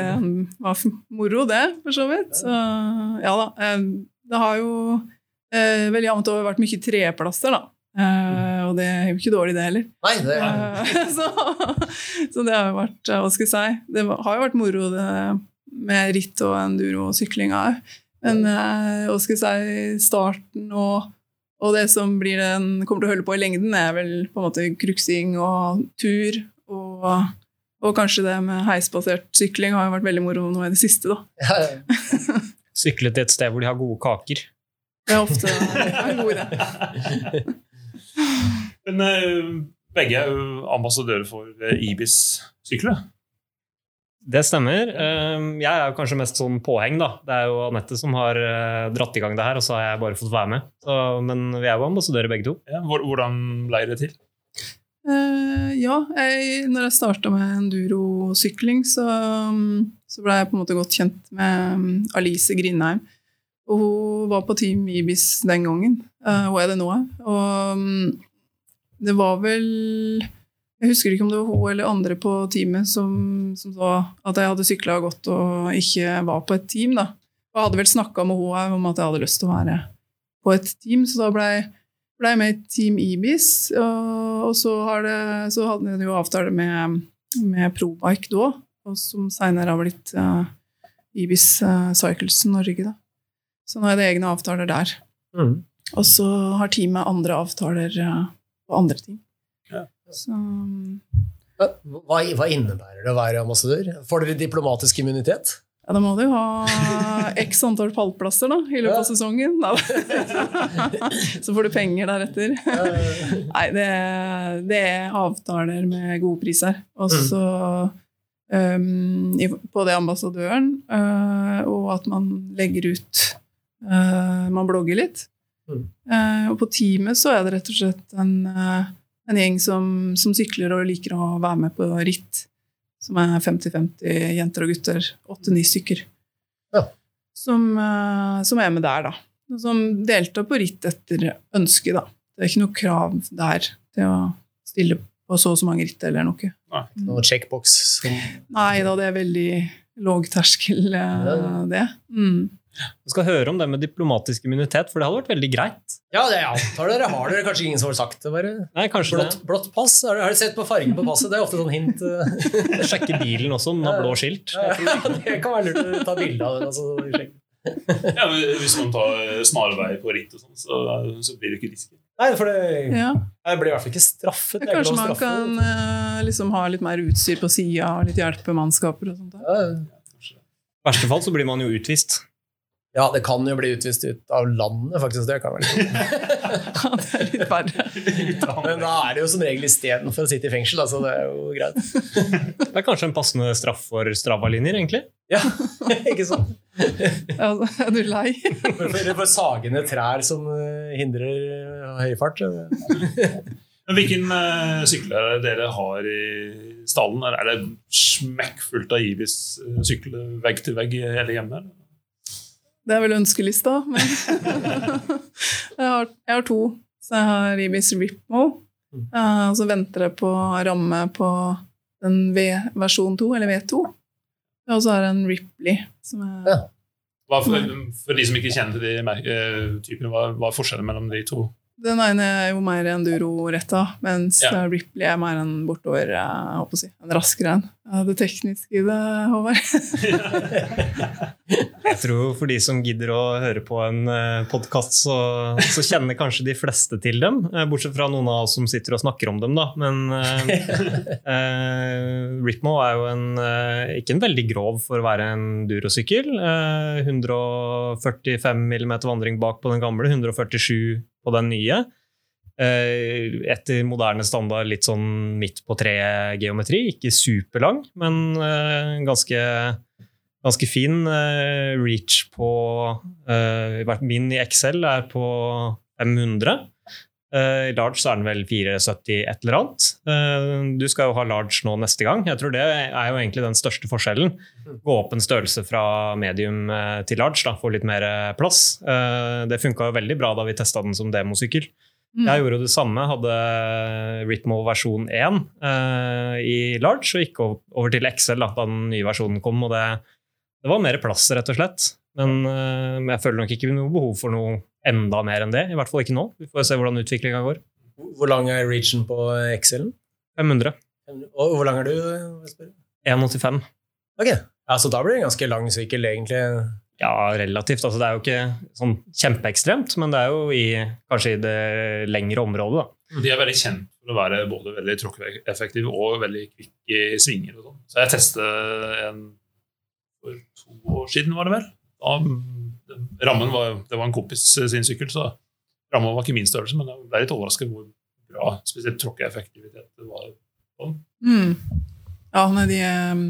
var moro, det, for så vidt. Så, ja da. eh, Det har jo eh, vel jevnt over vært mye treplasser, da. Eh, og det er jo ikke dårlig, det heller. Nei, det er Eh, så, så det har jo vært Hva skal jeg si? Det har jo vært moro det, med ritt og enduro og sykling òg. Men eh, hva skal jeg si, starten og, og det som blir den, kommer til å holde på i lengden, er vel på en måte kruksing og tur. Og, og kanskje det med heisbasert sykling har jo vært veldig moro nå i det siste. da. ja, ja. Sykle til et sted hvor de har gode kaker. Det er ofte en god idé. Men eh, Begge er jo ambassadører for eh, Ibis-sykler. Det stemmer. Eh, Jeg er jo kanskje mest sånn påheng, da. Det er jo Anette som har eh, dratt i gang det her, og så har jeg bare fått være med. Så, men vi er jo ambassadører begge to. Ja, hvordan ble det til? Uh, ja, jeg, når jeg starta med endurosykling, så, um, så ble jeg på en måte godt kjent med um, Alice Grindheim. Og hun var på Team Ibis den gangen. Uh, hun er det nå. Og um, det var vel Jeg husker ikke om det var hun eller andre på teamet som, som sa at jeg hadde sykla godt og ikke var på et team. da. Og jeg hadde vel snakka med henne om at jeg hadde lyst til å være på et team, så da ble jeg ble jeg med i Team Ibis, og, og så, har det, så hadde jeg jo avtale med, med Probike da, og som senere har blitt uh, Ibis uh, Cycles Norge. Da. Så nå er det egne avtaler der. Mm. Og så har teamet andre avtaler uh, på andre ting. Så Hva, hva innebærer det å være ambassadør? Får dere diplomatisk immunitet? ja, da må du jo ha x antall pallplasser da, i løpet av sesongen. Så får du penger deretter. Nei, det, det er avtaler med gode priser. Og Mm. så um, på det ambassadøren, uh, og at man legger ut uh, Man blogger litt. Uh, og på teamet så er det rett og slett en, en gjeng som, som sykler og liker å være med på ritt. Som er 50-50 jenter og gutter. Åtte-ni stykker. Ja. Som, uh, som er med der, da. Som deltar på ritt etter ønske, da. Det er ikke noe krav der til å stille på så og så mange ritt eller noe. Nei, ikke Noen checkbox som Nei da, det er veldig låg terskel, eh, det. Mm. Vi skal høre om det med diplomatisk immunitet, for det hadde vært veldig greit. Ja, det jeg antar dere har dere kanskje ingen som har sagt det, bare. Nei, kanskje Blått, blått pass? Har dere sett på fargen på passet? Det er ofte sånn hint. eh. Sjekke bilen også, den har blå skilt. Ja, det kan være lurt å ta bilde av den. Altså. Ja, men Hvis man tar snarvei på ritt, og sånn, så, så blir det ikke risky. Nei, for det, Ja. jeg blir i hvert fall ikke straffet. Det er Kanskje man kan uh, liksom ha litt mer utstyr på sida, og litt hjelpemannskaper og sånt. Ja, I verste fall så blir man jo utvist. Ja, det kan jo bli utvist ut av landet, faktisk. Det kan være litt. Ja, det er litt verre. Men da er det jo som regel istedenfor å sitte i fengsel. Altså, det er jo greit. Det er kanskje en passende straff for Strava-linjer, egentlig. Ja, ikke sant? Ja, er du lei? Eller for, sagende trær som eh, hindrer eh, høy fart. Hvilken uh, sykler er det dere har i stallen? Er det smekkfullt av Ibis uh, sykler vegg til vegg hele hjemmet? Det er vel ønskelista, men jeg, har, jeg har to. Så jeg har Ibis Ripmo, eh, og så venter jeg på ramme på den V versjon 2, eller V2. Og så har jeg en Ripley, som er Ja. Hva for, for de som ikke kjenner de eh, typene, hva, hva er forskjellen mellom de to? Den ene er jo mer enduro-retta, mens Ja. eh, Ripley er mer en bortover eh, jeg håper å si, en raskere en. Ja, Det tekniske i det, Håvard. Jeg tror for de som gidder å høre på en podkast, så, så kjenner kanskje de fleste til dem. eh, Bortsett fra noen av oss som sitter og snakker om dem, da. Men eh, eh, Ripmo er jo en, eh, ikke en veldig grov for å være en durosykkel. Eh, 145 mm vandring bak på den gamle, 147 på den nye. Eh, etter moderne standard litt sånn midt på treet-geometri. Ikke superlang, men eh, ganske ganske fin. eh, reach på Min i Excel er på 500. Eh, I large så er den vel 470 et eller annet. Du skal jo ha large nå neste gang. Jeg tror det er jo egentlig den største forskjellen. Gå opp en størrelse fra medium til large, da, få litt mer plass. Det funka veldig bra da vi testa den som demosykkel. Mm. Jeg gjorde det samme, hadde Ritmo versjon 1 uh, i large, og gikk over- til Excel da, da den nye versjonen kom. og det, det var mer plass, rett og slett. Men uh, jeg føler nok ikke noe behov for noe enda mer enn det. I hvert fall ikke nå. Vi får se hvordan utviklinga går. Hvor lang er reachen på Excel-en? 500. Og hvor lang er du? 1,85. Ok, ja, Så da blir det en ganske lang sykkel, egentlig. Ja, relativt. Altså, det er jo ikke sånn kjempeekstremt, men det er jo i, kanskje i det lengre området. Da. De er veldig kjent for å være både veldig tråkkeeffektive og veldig kvikke i svinger. og sånn. Så jeg testet en for to år siden, var det vel. Da, rammen var, det var en kompis sin sykkel, så rammen var ikke min størrelse, men jeg ble litt overrasket hvor bra, spesielt tråkkeeffektivitet. Det var Mm. Ja, nei, de eh,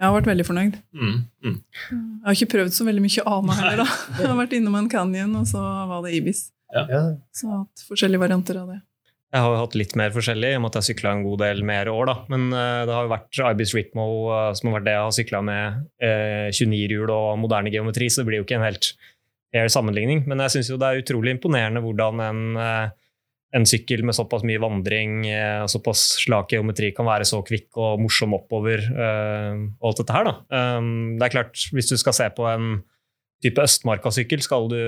Jeg har vært veldig fornøyd. mm, mm. Jeg har ikke prøvd så veldig mye annet heller, da. Jeg har vært innom en canyon, og så var det Ibis. Ja. Så jeg har hatt forskjellige varianter av det. Jeg har jo hatt litt mer forskjellig, i og med at jeg sykla en god del mer år. da. Men uh, det har jo vært Ibis Ritmo uh, som har vært det jeg har sykla med. uh, 29-hjul og moderne geometri, så det blir jo ikke en helt fair sammenligning. Men jeg syns jo det er utrolig imponerende hvordan en, eh, en sykkel med såpass mye vandring eh, såpass slak geometri kan være så kvikk og morsom oppover. eh, og alt dette her da. Um, det er klart, hvis du skal se på en type Østmarka-sykkel, skal du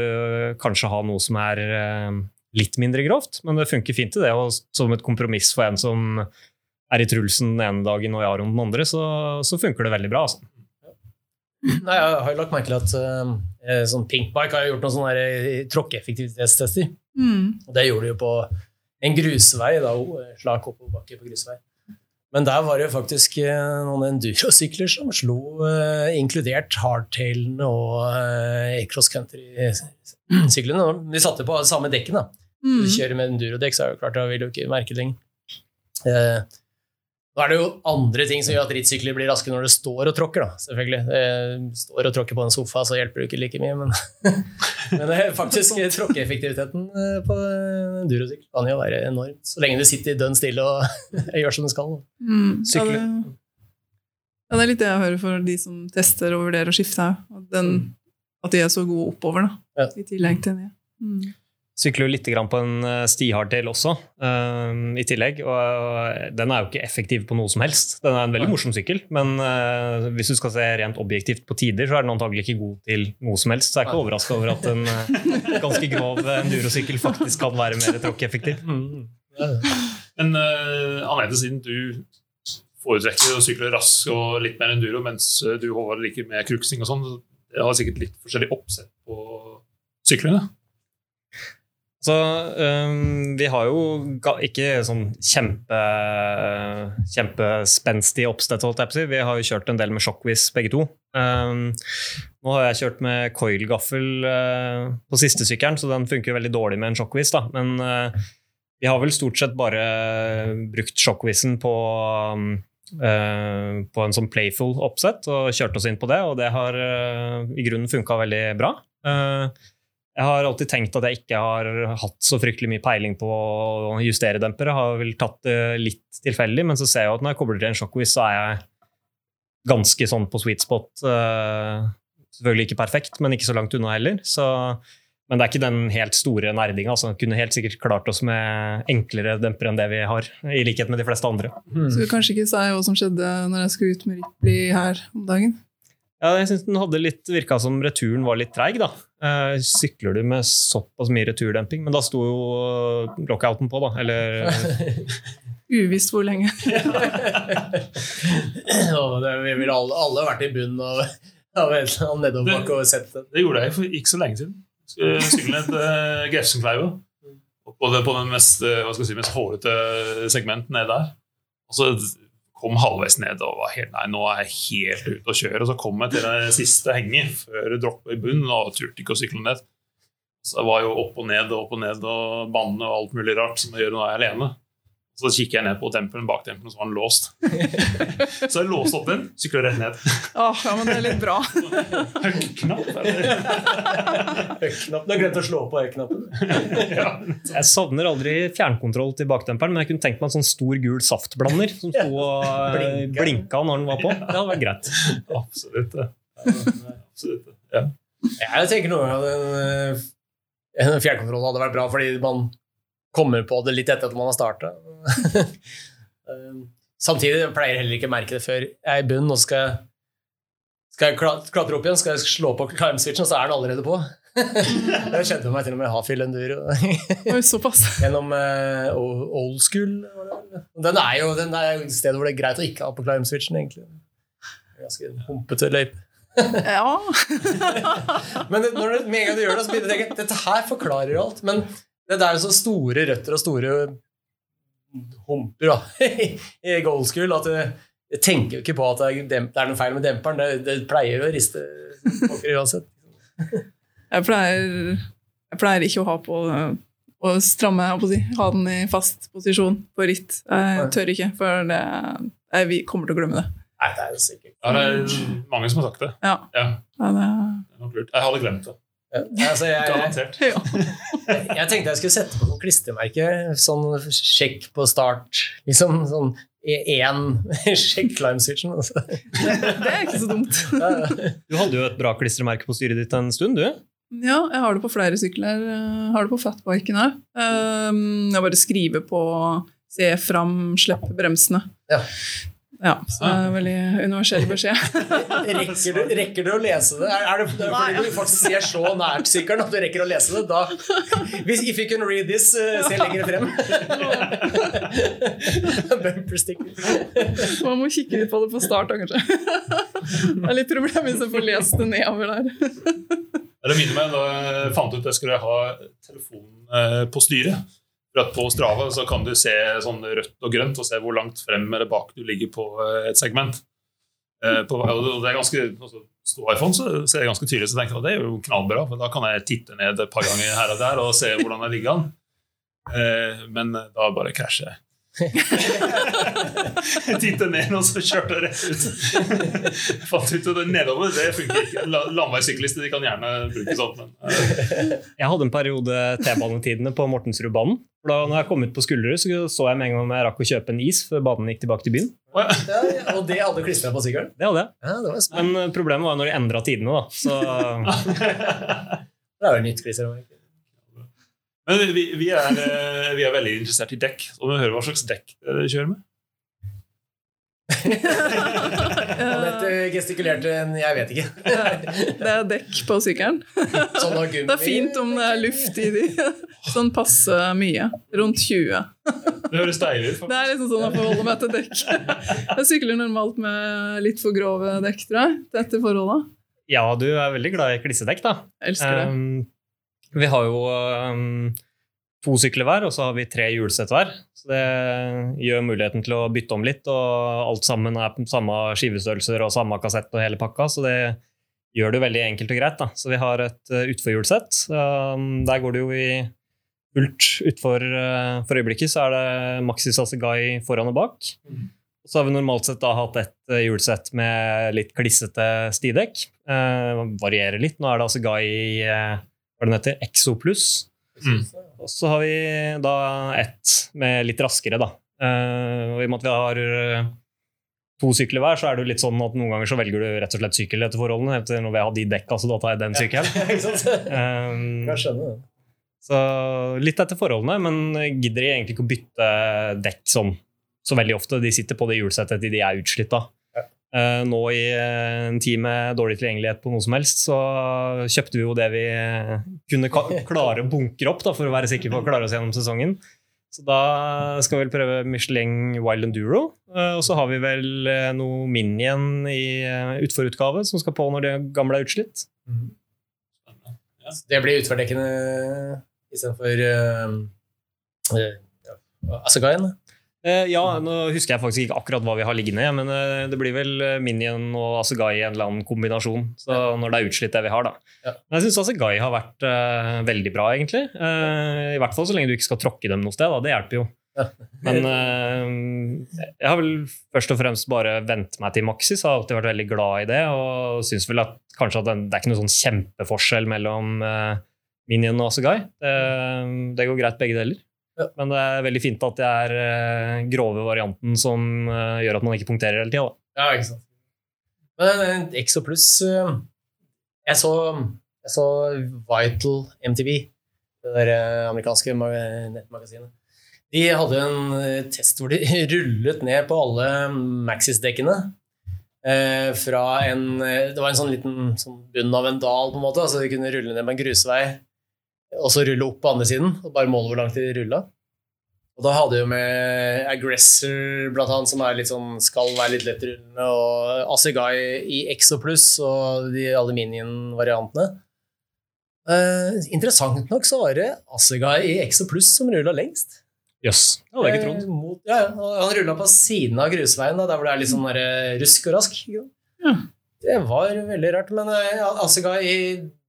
kanskje ha noe som er eh, litt mindre grovt, men det funker fint i det. Og som et kompromiss for en som er i Trulsen den ene dagen og i Aron den andre, så, så funker det veldig bra. Altså. Nei, jeg har jo lagt merke til at uh, sånn Pinkbike har gjort noen sånne eh, tråkkeeffektivitetstester. Mm. Det gjorde de jo på en grusvei, da, slak oppoverbakke på grusvei. Men der var det jo faktisk noen endurosykler som slo, inkludert hardtailen og uh, cross country-syklene. De satte på samme dekken. da. Mm. Du kjører med endurodekk, så er det klart, da vil du ikke merke det lenger. Eh, nå er det jo andre ting som gjør at rittsykler blir raske når du står og tråkker. da, selvfølgelig. Står og tråkker på en sofa, så hjelper det ikke like mye. Men, men det er faktisk tråkkeeffektiviteten eh, på en endurosykkel kan jo være enormt. Så lenge du sitter dønn stille og gjør som du skal. Mm. Ja, Sykle. det, ja, det er litt det jeg hører for de som tester og vurderer å skifte òg. At, den- at de er så gode oppover, da. Ja. I tillegg til ned. Mm. Sykler jo litt på en eh, stihardtail også, um, i tillegg. Og den er jo ikke effektiv på noe som helst. Den er en veldig morsom sykkel, men uh, hvis du skal se rent objektivt på tider, så er den antagelig ikke god til noe som helst. Så jeg er ikke overraska over at en uh, ganske grov endurosykkel faktisk kan være mer tråkkeffektiv. Mm. Men uh, Anette, siden du foretrekker å sykle rask og litt mer enduro, mens du Håvard liker mer kruksing og sånn, det har sikkert litt forskjellig oppsett på syklene? Så um, vi har jo ikke sånn kjempe, kjempespenstig oppstett, holdt jeg på å si. Vi har jo kjørt en del med Shockwiz begge to. Um, nå har jeg kjørt med coilgaffel uh, på siste sykkelen, så den funker jo veldig dårlig med en Shockwiz. Da. Men uh, vi har vel stort sett bare brukt Shockwizen på øh, på en sånn playful oppsett og kjørt oss inn på det, og det har uh, i grunnen funka veldig bra. Uh, jeg har alltid tenkt at jeg ikke har hatt så fryktelig mye peiling på å justere dempere. Jeg har vel tatt det litt tilfeldig, men så ser jeg at når jeg kobler til en shockwiz, så er jeg ganske sånn på sweet spot. Eh, Selvfølgelig ikke perfekt, men ikke så langt unna heller. Så, men det er ikke den helt store nerdinga. Altså. Kunne helt sikkert klart oss med enklere dempere enn det vi har, i likhet med de fleste andre. Så du kanskje ikke si hva som skjedde når jeg skulle ut med Ripley her om dagen? Ja, jeg synes den hadde litt, virka som returen var litt treig, da. Eh, sykler du med såpass mye returdemping? Men da sto jo lockouten på, da. Eller Uvisst hvor lenge. Det, vi ville alle, alle vært i bunnen av, av en eller annen nedoverbakke og sett den. Det gjorde jeg for ikke så lenge siden. Skulle sykle ned til Grefsenkleiva. På, på den mest, eh, hva skal jeg si, mest hårete segment ned der. Og så kom halvveis ned og var helt Nei, nå er jeg helt ute å kjøre. Og så kom jeg til det siste henget før det droppa i bunnen og turte ikke å sykle ned. Så jeg var jo opp og ned og opp og ned og banne og alt mulig rart som jeg gjør når jeg er alene. Så kikker jeg ned på demperen bak tempelen, og så var den låst. så jeg låste opp den, sykla rett ned. Åh, ja, men det er litt bra. Høykknapp, eller? Høykknapp. Du har glemt å slå på høyknappen. ja. Jeg savner aldri fjernkontroll til baktemperen, men jeg kunne tenkt meg en sånn stor gul saftblander som sto og eh, Blinka. blinka når den var på. Det hadde vært greit. Absolutt. Absolutt. Ja. Jeg tenker noe av en, eh, en fjernkontroll hadde vært bra, fordi man kommer på det litt etter at man har starta. Samtidig pleier jeg heller ikke å merke det før jeg er i bunnen, og skal skal jeg klatre opp igjen, skal jeg slå på climb-switchen, og så er den allerede på. det skjedde med meg til og med i Hafjell Enduro såpass. gjennom uh, old school. Den er jo den er et sted hvor det er greit å ikke ha på climb-switchen, egentlig. Ganske humpete løype. Ja. Men det, når det, med en gang du gjør det, så begynner du å tenke dette her forklarer alt. Men det er jo så store røtter og store humper da, i gold school at du, jeg tenker jo ikke på at det er, noe feil med demperen. Det, det pleier jo å riste pokker uansett. Jeg pleier, jeg pleier ikke å ha på å stramme, å si, ha den i fast posisjon på ritt. Jeg tør ikke, for det, jeg, vi kommer til å glemme det. Nei, det er jo sikkert Ja, det er mange som har sagt det. Ja, Ja, ja det, det er nok lurt. Jeg hadde glemt det. Ja, altså, jeg, jeg, Garantert. jeg tenkte jeg skulle sette på noen klistremerker. Sånn sjekk på start. Liksom sånn én sjekk climb-switchen. Altså. det er ikke så dumt. Ja, ja. Du hadde jo et bra klistremerke på styret ditt en stund, du. Ja, jeg har det på flere sykler. Jeg har det på fatbiken her. Um, Jeg bare skriver på se fram, slipp bremsene. Ja. Ja, så det er en veldig universell beskjed. Rekker, du, rekker du å lese det? Er, er det fordi du faktisk ser så nært sykkelen at du rekker å lese det? Da, hvis, if you can read this, uh, se lenger frem. Bumper sticker. Man må kikke litt på det på start, da, kanskje. Det er litt problem hvis jeg får lest det nedover der. Det minner meg da jeg fant ut at jeg skulle ha telefon eh, på styret. At På Strava så kan du se sånn rødt og grønt og se hvor langt frem eller bak du ligger på eh, et segment. Eh, På, det er ganske, altså, Stå iPhone så ser jeg ganske tydelig, så tenkte jeg at det er jo knallbra. for Da kan jeg titte ned et par ganger her og der og se hvordan jeg ligger an. Eh, Men da bare krasjer jeg. Jeg tittet ned, og så kjørte rett ut. Jeg fant ut at det nedover det funker ikke. La- Landeveissyklister de kan gjerne bruke sånt, men uh. Jeg hadde en periode T-banetidene på Mortensrudbanen. Da når jeg kom ut på Skulderud, så så jeg med en gang om jeg rakk å kjøpe en is før banen gikk tilbake til byen. Ja, ja, og det hadde klistra på sykkelen? Det hadde jeg. Ja, det var smart. Men problemet var når de endra tidene, da. Så Det er jo nytt klistremerke. Men vi, vi, er, eh, vi er veldig interessert i dekk, og vi hører hva slags dekk dere kjører med. Anette gestikulerte en 'jeg vet ikke'. Det er dekk på sykkelen. Sånn. Det er fint om det er luft i de. Sånn passe mye. Rundt 20. Det høres deilig ut. Det er liksom sånn å forholde meg til dekk. Jeg sykler normalt med litt for grove dekk, tror jeg, til dette forholdet. ja, du er veldig glad i klissedekk, da. Jeg elsker det. Um, vi har jo um, to sykler hver, og så har vi tre hjulsett hver. Så det gjør muligheten til å bytte om litt, og alt sammen er på samme skivestørrelser og samme kassett og hele pakka, så det gjør det veldig enkelt og greit. da. Så vi har et uh, utforhjulsett. Um, der går det jo i fullt utfor uh, For øyeblikket så er det Maxi Sasegai foran og bak. Og så har vi normalt sett hatt et uh, hjulsett med litt klissete stidekk. Uh, varierer litt. Nå er det Asegai uh, hva den heter, Exo Plus. Mm. Og så har vi da ett med litt raskere, da. Uh, og i og med at vi har eh, to sykler hver, så er det jo litt sånn at noen ganger så velger du rett og slett sykkel etter forholdene. Etter når vi har de dekka, så da tar jeg den sykkelen. Ja. Um, så litt etter forholdene, men gidder de egentlig ikke å bytte dekk sånn så veldig ofte. De sitter på det hjulsettet til de er utslitt av. Eh, nå i eh, en tid med dårlig tilgjengelighet på noe som helst, så kjøpte vi jo det vi kunne ka klare å bunkre opp da, for å være sikre på å klare oss gjennom sesongen. Så da skal vi vel prøve Michelin Wild Enduro. eh, og så har vi vel noe Minion i uh, utforutgave som skal på når det gamle er utslitt. Det blir utfordekkende istedenfor uh, uh, Asagaien. Eh, ja, nå husker jeg faktisk ikke akkurat hva vi har liggende, men eh, det blir vel eh, Minion og Asegai i en eller annen kombinasjon. Så når det er utslitt, det vi har, da. Ja. Men jeg syns Asegai har vært uh, veldig bra, egentlig. Uh, I hvert fall så lenge du ikke skal tråkke dem noe sted. Da. Det hjelper jo. Ja. Men uh, jeg har vel først og fremst bare vent meg til Maxis. Har alltid vært veldig glad i det, og syns vel at kanskje at den, det er ikke noen sånn kjempeforskjell mellom Minion og Asegai. Det, det går greit, begge deler. Ja. Men det er veldig fint at det er eh, grove varianten som eh, gjør at man ikke punkterer hele tida. Ja, ikke sant. Men Exo eh, jeg, så, jeg så Vital MTV, det der amerikanske ma- nettmagasinet. De hadde en test hvor de rullet ned på alle Maxis-dekkene. Eh, fra en Det var en sånn liten sånn bunn av en dal, på en måte. Så de kunne rulle ned med en grusvei, og så rulle opp på andre siden. Og bare måle hvor langt de rulla. Og da hadde jeg jo med Aggressor, blant annet, som er litt sånn, skal være litt lettrullende, og Asigai i Exo Plus og de aluminium-variantene. Eh, interessant nok så var det Asigai i Exo Plus som rulla lengst. Jøss, det hadde jeg ikke trodd. Eh, mot, ja, ja, og han rulla på siden av grusveien, da, der hvor det er litt sånn der, eh, rusk og rask. Ja. Det var veldig rart. Men eh, Asigai i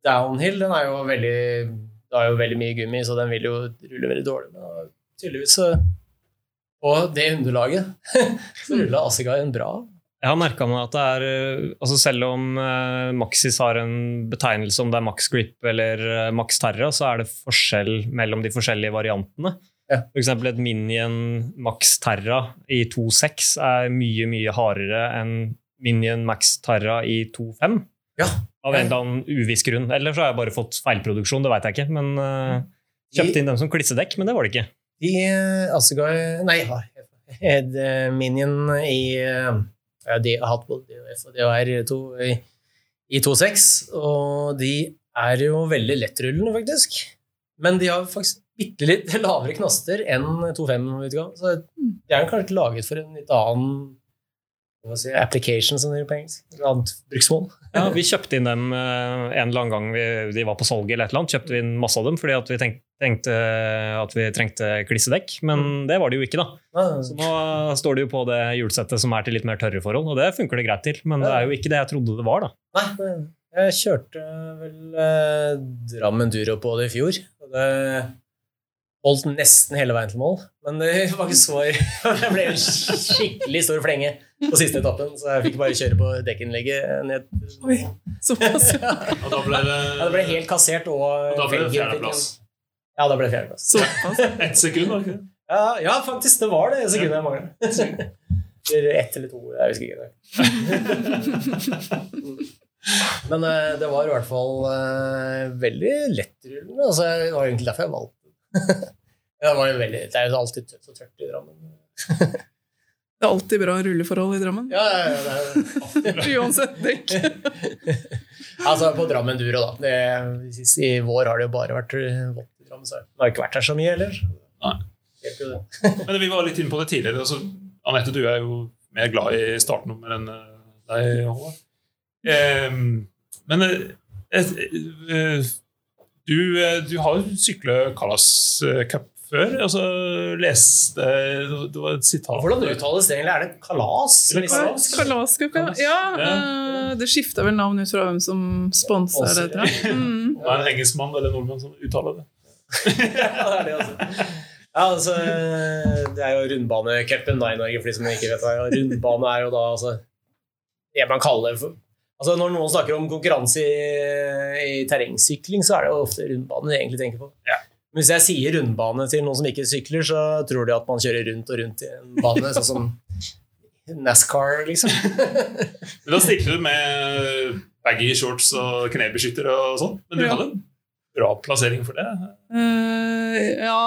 downhill, den er jo veldig det har jo veldig mye gummi, så den vil jo rulle veldig dårlig. Men tydeligvis så Og det underlaget så rulla Asseguy en bra. Jeg har merka meg at det er eh, altså Selv om eh, Maxis har en betegnelse om det er Max Grip eller eh, Max Terra, så er det forskjell mellom de forskjellige variantene. Ja. Eksempel et Minion Max Terra i 2.6 er mye, mye hardere enn Minion Max Terra i 2.5. Ja. Av en eller annen uviss grunn. Eller så har jeg bare fått feilproduksjon, det veit jeg ikke. Men uh, kjøpte inn dem som klissedekk, men det var det ikke. De Asseguy Nei, Ed heter? Minion i eh, ja, de har hatt både DOF og DHR2 i, i 2.6, og de er jo veldig lettrullende, faktisk. Men de har faktisk bitte litt lavere knaster enn 2.5-utgaven. Så de er kanskje laget for en litt annen si, application, som det heter på engelsk. Et annet bruksmål. Ja, Vi kjøpte inn dem eh, en eller annen gang vi, de var på salg, eller et eller annet. kjøpte vi inn masse av dem fordi at vi tenkte, tenkte at vi trengte klissedekk, men det var det jo ikke. da. Ah, Så nå står det jo på det hjulsettet som er til litt mer tørre forhold, og det funker det greit til. Men det er jo ikke det jeg trodde det var. da. Nei, jeg kjørte vel eh, Drammen Duro på det i fjor. Og det holdt nesten hele veien til mål, men det var ikke så Det ble en skikkelig stor flenge på siste etappen, så jeg fikk bare kjøre på dekkinnlegget ned. Oi, såpass. Ja, Og da ble det, det ble helt kassert, og og da ble det fjerdeplass. Ja, da ble det fjerdeplass. såpass. Ett sekund, var det ikke? Ja, ja, faktisk, det var det sekundet jeg mangla. Eller ett eller to, jeg husker ikke det. Men eh, det var i hvert fall eh, veldig lettrullende. Altså, det var egentlig derfor jeg valgte det, var jo veldig, det er jo alltid tøft og tørt i Drammen. Det er alltid bra rulleforhold i Drammen. Ja, ja, ja, det Uansett dekk. altså på Drammen Duro, da. Det, I vår har det jo bare vært eh, vått i Drammen, så det har ikke vært her så mye heller. Nei. Men vi var litt inne på det tidligere. Altså, Anette, du er jo mer glad i startnummer enn eh, deg, Håvard. Eh, men eh, eh, du, eh, du har jo sykla Kalas Cup før. så leste Det var et sitat Hvordan uttales det egentlig? Er det kalas? Kalas, kalas? Kalascup, ja. ja eh, det skifta vel navn ut fra hvem som sponser det. tror jeg. Mm. Det er en engelskmann eller nordmann som uttaler det. ja, det er det, altså. Ja, altså, det er jo rundbanecupen i Norge, for de som ikke vet det. Rundbane er jo da altså, det man kaller for altså Når noen snakker om konkurranse i, i terrengsykling, så er det jo ofte rundbane de egentlig tenker på. Ja. Men hvis jeg sier rundbane til noen som ikke sykler, så tror de at man kjører rundt og rundt i en bane, sånn som NASCAR, liksom. Men da stikker du med baggy shorts og knebeskytter og sånn. Men du Ja. hadde en bra plassering for det. Uh, ja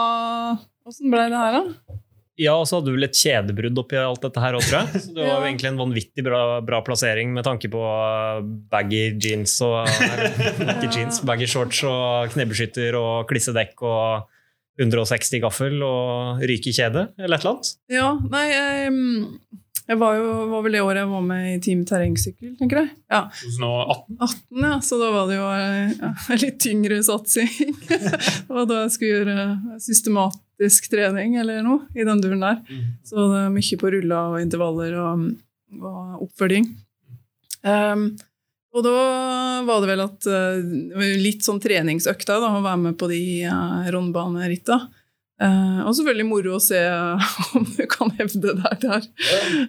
Åssen ble det her, da? Ja, og så hadde du vel et kjedebrudd oppi alt dette her òg, tror jeg. Så det var jo egentlig en vanvittig bra, bra plassering med tanke på uh, baggy jeans og Ikke jeans, baggy shorts og knebeskytter og klissedekk og 160 gaffel og ryke kjede, eller et eller annet. Ja, nei jeg, mm, jeg var jo var vel det året jeg var med i Team Terrengsykkel, tenker jeg. Ja, 2018. 18, ja, så da var det jo eh, ja, en litt tyngre satsing. det var da jeg skulle gjøre systematisk trening eller noe i den duren der. Så det er mye på ruller og intervaller og, og oppfølging. Um, og da var det vel at uh, litt sånn treningsøkta da, å være med på de uh, rundbaneritta. Eh, og selvfølgelig moro å se om du kan hevde deg der.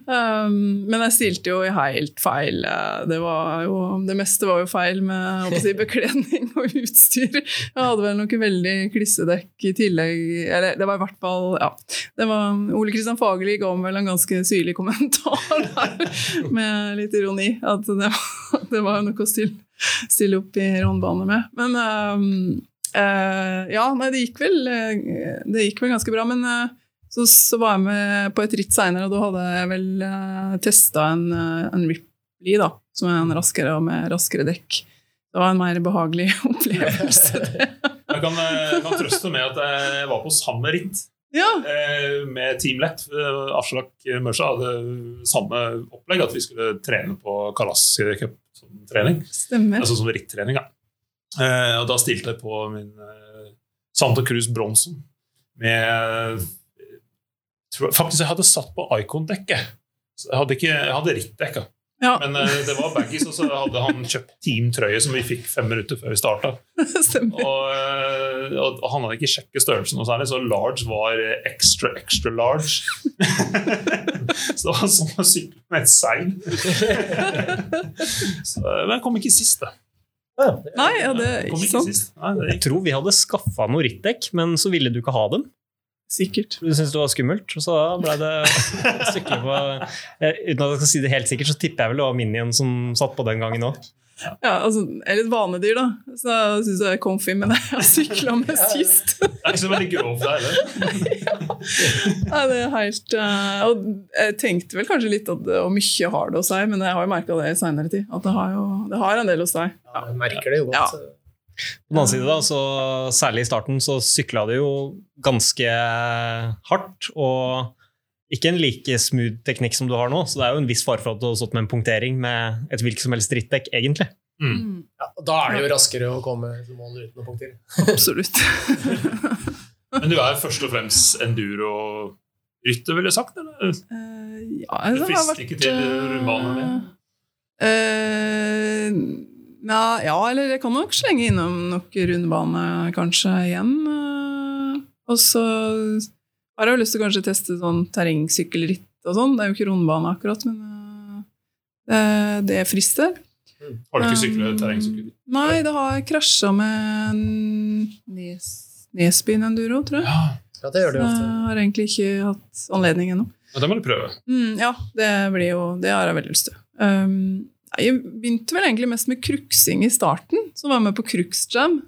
Um, men jeg stilte jo helt feil. eh, Det, var jo, det meste var jo feil med si, bekledning og utstyr. Jeg hadde vel noe veldig klissedekk i tillegg. Eller det var i hvert fall ja, det var, Ole Kristian Fagerli ga meg vel en ganske syrlig kommentar der, med litt ironi. At det var, det var noe å stille, stille opp i rånbane med. Men um, eh, ja, nei, det gikk vel eh, Det gikk vel ganske bra. Men uh, så, så var jeg med på et ritt seinere, og da hadde jeg vel uh, testa en, en Ripley, da, som er en raskere og med raskere dekk. Det var en mer behagelig opplevelse. Jeg kan, kan trøste med at jeg var på samme ritt Ja, med Team Lett. Aslak Mørsa hadde samme opplegg, at vi skulle trene på Kalas Cup som trening. stemmer. Altså som rittrening, da. Eh, og da stilte jeg på min eh, Santa Cruz Bronson med tror, Faktisk, jeg hadde satt på Icon-dekket. Jeg hadde, ikke, jeg hadde rittdekka. Ja, Men eh, det var baggies, og så hadde han kjøpt teamtrøye som vi fikk fem minutter før vi starta. Og, eh, og han hadde ikke sjekket størrelsen noe særlig, så large var eh, extra, extra large. så det var som å sykle med et seil. så, men jeg kom ikke sist, da. Ja, det- Nei, ja, det er ikke ikke sant. Nei, det Jeg tror vi hadde skaffa noe rittdekk, men så ville du ikke ha dem. Sikkert. Du syntes det var skummelt, og så da ble det sykle på eh, Uten at jeg skal si det helt sikkert, så tipper jeg vel det var Minien som satt på den gangen òg. Ja, altså, jeg er litt vanedyr, da, så jeg syns jeg er comfy med det jeg har sykla med sist. Det er ikke så veldig grovt, det heller. Nei, det er helt uh, Og jeg tenkte vel kanskje litt at hvor mye har det hos deg, men jeg har jo merka det i seinere tid. At det har jo det har en del hos deg. Ja, jeg merker det jo Ja. På den annen side, da, så særlig i starten, så sykla det jo ganske hardt. Og ikke en like smooth teknikk som du har nå, så det er jo en viss fare for at du har stått med en punktering med et hvilket som helst drittdekk, egentlig. Mm. Ja, og da er det jo raskere å komme til mål uten å punktere. Absolutt. Men du er først og fremst enduro-rytter, ville jeg sagt? eller? Uh, ja, Det altså, jeg har frister ikke til rundbanen din? Uh, ja, ja, eller jeg kan nok slenge innom nok rundbane kanskje igjen. eh, og så har jeg jo lyst til å kanskje teste sånn terrengsykkelritt og sånn. Det er jo ikke rundbane akkurat, men uh, det, frister. frister. Har du ikke syklet terrengsykkel? Nei, det har krasja med Nes, Nesbyen Enduro, tror jeg. Ja. Ja, det gjør det jo Jeg har egentlig ikke hatt anledning ennå. ja, det må du prøve. Mm, ja, det blir jo Det har jeg veldig lyst til. Um, jeg begynte vel egentlig mest med kruksing i starten, som var med på Cruxjam.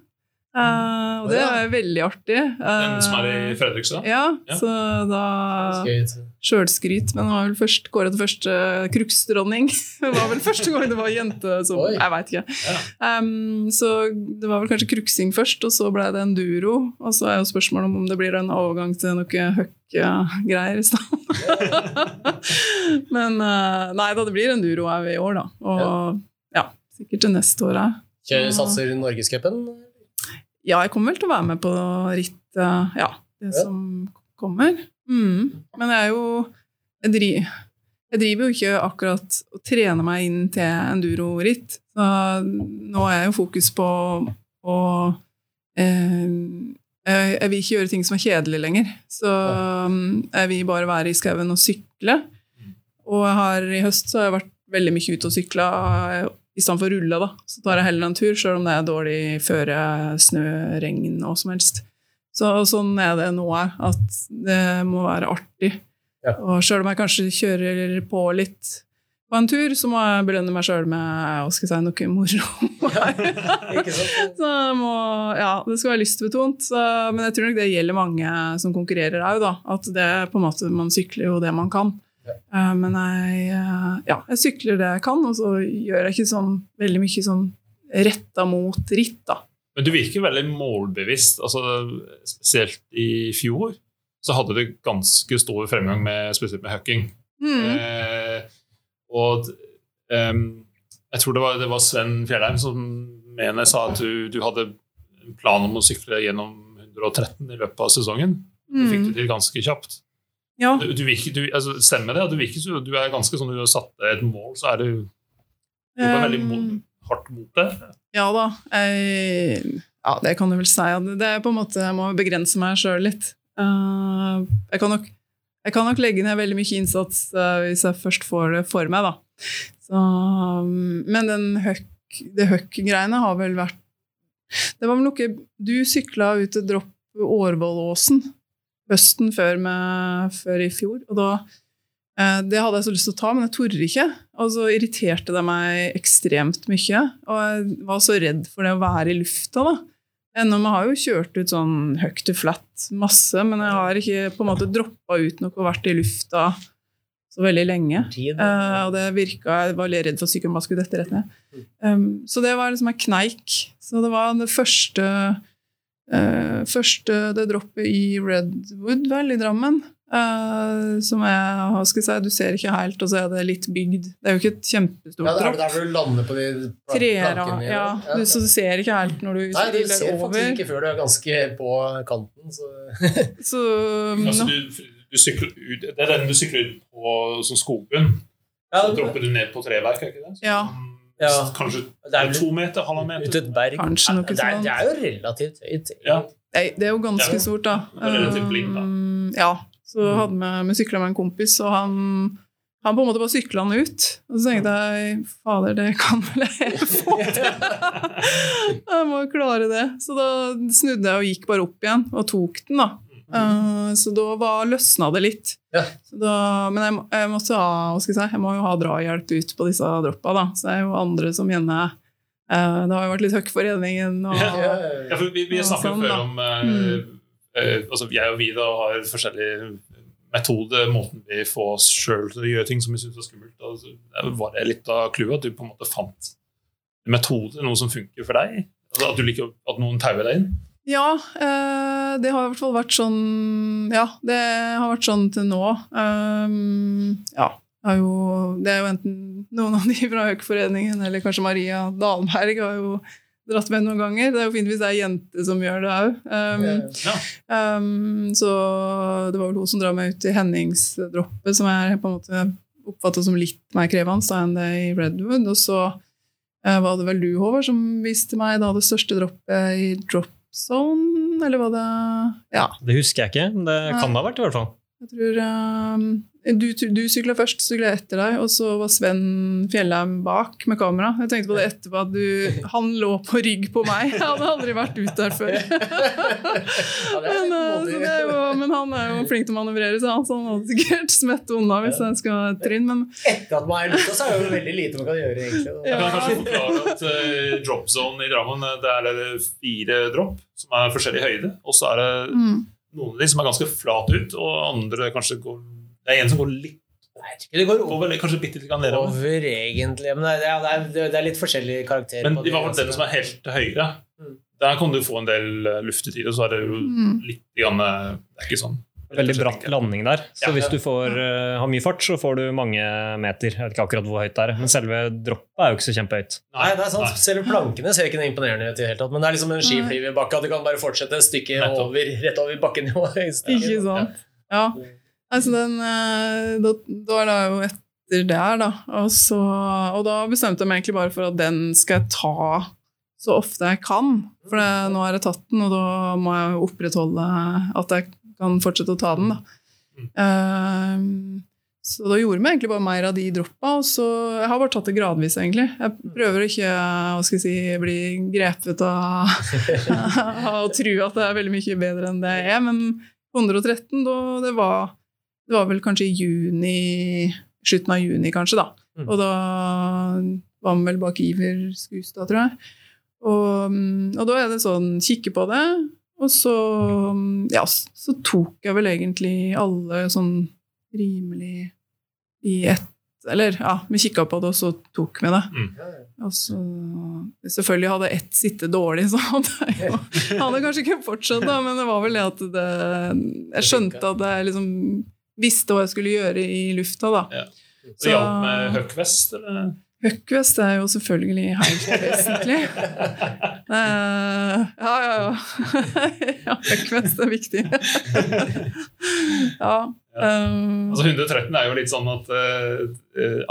Uh, og det er veldig artig. Uh, Den som er i Fredrikstad? Ja, Ja. så da Sjølskryt, men det var vel først kåret til første kruksdronning. Det var vel første gang det var jente som Oi. Jeg veit ikke. Um, så det var vel kanskje kruksing først, og så ble det enduro. Og så er jo spørsmålet om det blir en overgang til noe høkke-greier i stedet. men uh, nei da, det blir enduro òg i år, da. Og ja, sikkert til neste år òg. Satser Norgescupen? Ja, jeg kommer vel til å være med på rittet, ja, det som kommer. Mm. Men jeg er jo jeg driver, jeg driver jo ikke akkurat og trener meg inn til enduro-ritt. Så nå er jo fokus på å eh, jeg, jeg vil ikke gjøre ting som er kjedelig lenger. Så mm, jeg vil bare være i skauen og sykle. Og jeg har, i høst så har jeg vært veldig mye ute og sykla i stedet for å rulle. da. Så tar jeg heller en tur, sjøl om det er dårlig føre, snø, regn, og som helst. Så sånn er det nå òg, at det må være artig. Ja. Og sjøl om jeg kanskje kjører på litt på en tur, så må jeg belønne meg sjøl med hva skal si, noe moro. Så må, ja, det skal være lystbetont. Så, men jeg tror nok det gjelder mange som konkurrerer òg, da. At det på en måte, man sykler jo det man kan. Eh, men jeg, eh, ja, jeg sykler det jeg kan, og så gjør jeg ikke sånn veldig mye sånn retta mot ritt, da. Men du virker veldig målbevisst. Altså, spesielt i fjor så hadde du ganske stor fremgang med, spesielt med hooking. Mm. Eh, og um, jeg tror det var, det var Sven Fjellheim som mener sa at du, du hadde en plan om å sykle gjennom 113 i løpet av sesongen. Det fikk du Mm. til ganske kjapt. Ja. Du, du virker, du, altså, stemmer det? Du virker du er ganske sånn du har satt deg et mål, så er du jobber veldig mo Um, hardt mot det. Ja da. Jeg, ja, det kan du vel si. Det er på en måte, Jeg må begrense meg sjøl litt. Eh, jeg, kan nok, jeg kan nok legge ned veldig mye innsats eh, hvis jeg først får det for meg, da. Så, um, men den høk, det høkk-greiene har vel vært Det var vel noe Du sykla ut til dropp Årvollåsen høsten før, med, før i fjor, og da Eh, Det hadde jeg så lyst til å ta, men jeg torde ikke. Og så irriterte det meg ekstremt mye. Og jeg var så redd for det å være i lufta, da. Vi har jo kjørt ut sånn høyt til flatt masse, men jeg har ikke på en måte droppa ut noe og vært i lufta så veldig lenge. Tid. Eh, og det virka Jeg var litt redd for at sykkelen bare skulle dette rett ned. Um, så det var liksom en kneik. Så det var det første eh, Første det droppet i Redwood, vel, i Drammen. Uh, som er hva skal jeg si, Du ser ikke helt, og så er det litt bygd. Det er jo ikke et kjempestort Ja, det er dropp. der du lander på de Treer, ja. Du, så du ser ikke helt når du Nei, du ser over. faktisk ikke før du er ganske på kanten. Så. Så Altså, du, du sykler ut, det er den du sykler ut på som skogbunn. Ja, Så dropper du ned på treverk, er ikke det? Så, Ja. Ja. Kanskje Det er to meter, halvannen ut meter. et berg. Kanskje noe det, er, sånt. det er jo relativt høyt. Ja. Nei, det er jo ganske Ja. stort, da. Er relativt blind, da. Um, Ja. Så hadde vi, vi sykla med en kompis, og han, han på en måte bare sykla han ut. Og så tenkte jeg fader, det kan vel jeg få til? jeg må jo klare det. Så da snudde jeg og gikk bare opp igjen og tok den, da. Uh, så da var, løsna det litt. Ja. Så da, men jeg, jeg måtte ha hva skal jeg si, jeg må jo ha drahjelp ut på disse droppa. da. Så det er jo andre som gjerne uh, Det har jo vært litt høkk for redningen. Og, Ja. Ja, for vi, vi Ja, snakket jo sånn, før da. om eh, Mm. eh, altså Jeg og vi da har forskjellige metoder, måten vi får oss sjøl til å gjøre ting som vi syns er skummelt. Altså, det var det litt av clouet, at du på en måte fant en metode, noe som funker for deg? Altså, at, du liker, at noen tauer deg inn? Ja, eh, det har i hvert fall vært sånn Ja, det har vært sånn til nå. Um, ja. Er jo, det er jo enten noen av de fra Høgforeningen eller kanskje Maria Dahlberg har jo dratt med noen ganger. Det er jo fint hvis det er jente som gjør det òg. Um, Ja. um, så det var vel hun som drar meg ut i Henningsdroppet, som er på en måte oppfatta som litt mer krevende enn det i Redwood. Og så uh, var det vel du, Håvard, som viste meg da det største droppet i drop zone, eller var det Ja, Det husker jeg ikke, men det kan det ha vært i hvert fall. Jeg tror um, Du, du sykla først, sykla etter deg, og så var Sven Fjellheim bak med kamera. Jeg tenkte på det etterpå, at du, han lå på rygg på meg. Jeg hadde aldri vært ute der før. Ja, det Men, eh, er jo, men han er jo flink til å manøvrere, så han, så han hadde sikkert smett unna hvis jeg skal ha et trinn. Men Etter at man er ute, så er det jo veldig lite man kan gjøre, egentlig. Jeg kan kanskje forklare at uh, drop zone i Drammen eh, det er fire drop som er forskjellig høyde. Og så er det mm, noen av de som er ganske flat ut, og andre kanskje går Det er en som går litt Nei, ikke det går over, kanskje bitte litt nedover. over, egentlig. Men det er, det er, det er litt forskjellige karakterer. Men i hvert fall den som er helt til høyre, Mm. der kan du få en del luft i tid, og så er det jo mm. litt grann, eh, Det er ikke sånn Veldig bratt landing der. Så Ja. hvis du får, uh, har mye fart, så får du mange meter. Jeg vet ikke akkurat hvor høyt det er, men selve droppet er jo ikke så kjempehøyt. Nei, det er sant. Selve plankene ser ikke noe imponerende ut i det hele tatt. Men det er liksom en skiflyverbakke, at du kan bare fortsette et stykke over, rett over bakkenivået. Ikke sant? Ja. Altså den eh, Da, da er det jo etter der, da. Og, så, og da bestemte jeg meg egentlig bare for at den skal jeg ta så ofte jeg kan. For det, nå har jeg tatt den, og da må jeg opprettholde at jeg kan fortsette å ta den. da. Eh, så da gjorde vi egentlig bare mer av de droppa. Og så, jeg har bare tatt det gradvis, egentlig. Jeg prøver ikke å si, bli grepet av å tro at det er veldig mye bedre enn det er. Men 113, da, det, var, det var vel kanskje i juni Slutten av juni, kanskje, da. Mm. Og da var vi vel bak Iver Skustad, tror jeg. Og, og da er det sånn kikke på det, og så mm, Ja, så tok jeg vel egentlig alle sånn rimelig i ett Eller ja, vi kikka på det, og så tok vi det. Og så Selvfølgelig hadde ett sittet dårlig, så hadde jeg jo hadde kanskje ikke fortsatt, da, men det var vel det at det Jeg skjønte at jeg liksom visste hva jeg skulle gjøre i lufta, da. Ja. Så hjalp med høykvest, eller? Høkkvest er jo selvfølgelig helt vesentlig. Uh, ja, ja, ja. ja høkkvest er viktig. ja. Um, Altså 113 er jo litt sånn at uh,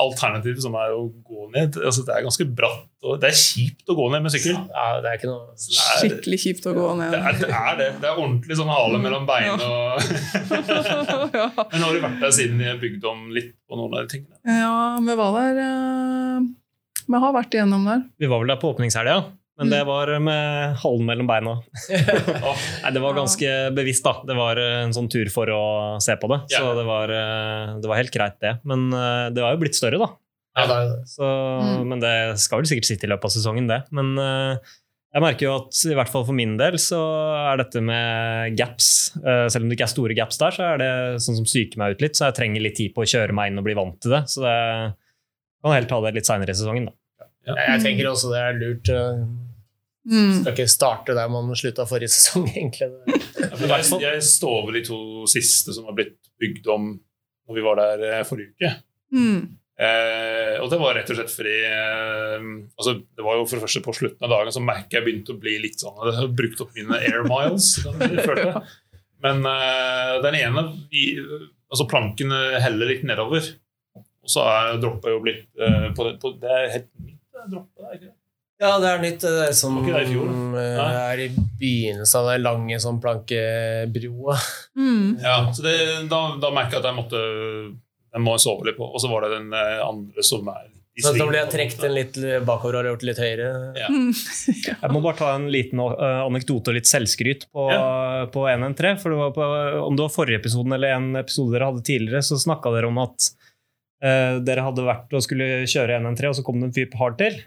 alternativ som er å gå ned altså Det er ganske bratt, og det er kjipt å gå ned med sykkel. Ja, det er ikke noe Det er, skikkelig kjipt å gå ned. det er, det er det. Det er ordentlig sånn hale mellom bein og ja. Men har du vært der siden jeg bygde om litt på noen av de tingene? ja, vi var der Uh, Vi har vært igjennom der. Vi var vel der på åpningshelga, men det var med halen mellom beina. Nei, Det var ganske bevisst, da. Det var eh, en sånn tur for å se på det. Ja. Så det var, eh, det var helt greit, det. Men eh, det var jo blitt større, da. Ja, det det. Så, Mm. Men det skal vel sikkert sitte i løpet av sesongen, det. Men eh, jeg merker jo at i hvert fall for min del så er dette med gaps eh, Selv om det ikke er store gaps der, så er det sånn som psyker meg ut litt. Så jeg trenger litt tid på å kjøre meg inn og bli vant til det. Så det kan heller ta det litt seinere i sesongen, da. Ja. jeg tenker også det er lurt. Mm. Skal ikke starte der man slutta forrige sesong, egentlig. Ja, for Jeg, jeg står over de to siste som har blitt bygd om når vi var der eh, forrige uke. Mm. Eh, og det var rett og slett fordi eh, altså Det var jo for det første på slutten av dagen så merker jeg begynte å bli litt sånn Jeg har brukt opp mine air miles. Men eh, den ene vi, altså Planken heller litt nedover. Og så er droppet jo blitt eh, på, det- på, Det er helt det droppet. er det ikke det? Ja, det er nytt. Det er som det i fjor, eh, er i begynnelsen av den lange sånn plankebroa. Mm. Ja, så det, da, da merka jeg at jeg måtte Jeg må sove litt på. Og så var det den eh, andre som er i Så da ble jeg trukket den litt bakover og gjort litt høyere. Ja. Mm. Jeg må bare ta en liten eh, anekdote og litt selvskryt på, på 113. For det var på, om det var forrige episoden eller en episode dere hadde tidligere, så snakka dere om at uh, dere hadde vært og skulle kjøre 113, og så kom det en fyr på hardtail.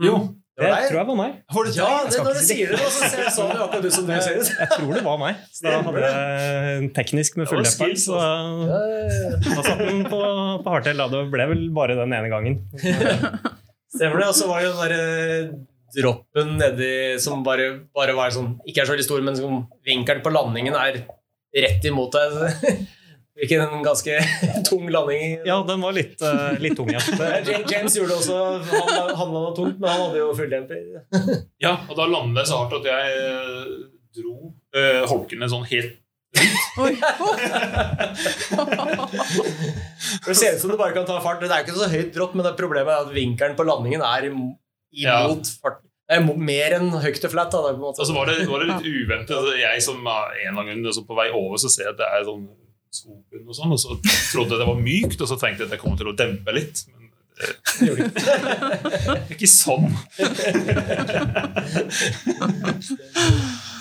Jo. Det det tror jeg var meg. Var det Ja, det, når du sier det, så ser jeg sånn ut akkurat som du ser ut. Jeg tror det var meg. Så da hadde jeg en teknisk med full var Så ja. da satt den på, på hardtell. Da. Det ble vel bare den ene gangen. Stemmer det. Og så var det jo den derre droppen nedi som bare, bare var sånn Ikke er så veldig stor, men som vinkelen på landingen er rett imot deg. Ikke en ganske tung landing. Ja, den var litt, uh, litt tung, ja. James gjorde det også. Han, han landa tungt, men han hadde jo fulldemper. Ja, og da landet jeg så hardt at jeg eh, dro uh, holkene sånn helt Oi. Det ser ut som du bare kan ta fart. Det er ikke så høyt dropp, men det problemet er at vinkelen på landingen er im- imot fart. Det er mer enn høyt og flatt. Da, det på en måte. Altså, var det, var det litt uventet. Altså, Jeg som er en av grunnene på vei over, så ser jeg at det er sånn skogbunn og sånn, og så trodde jeg det var mykt, og så tenkte jeg at det kommer til å dempe litt. Men Det gjorde det ikke. det er ikke sånn.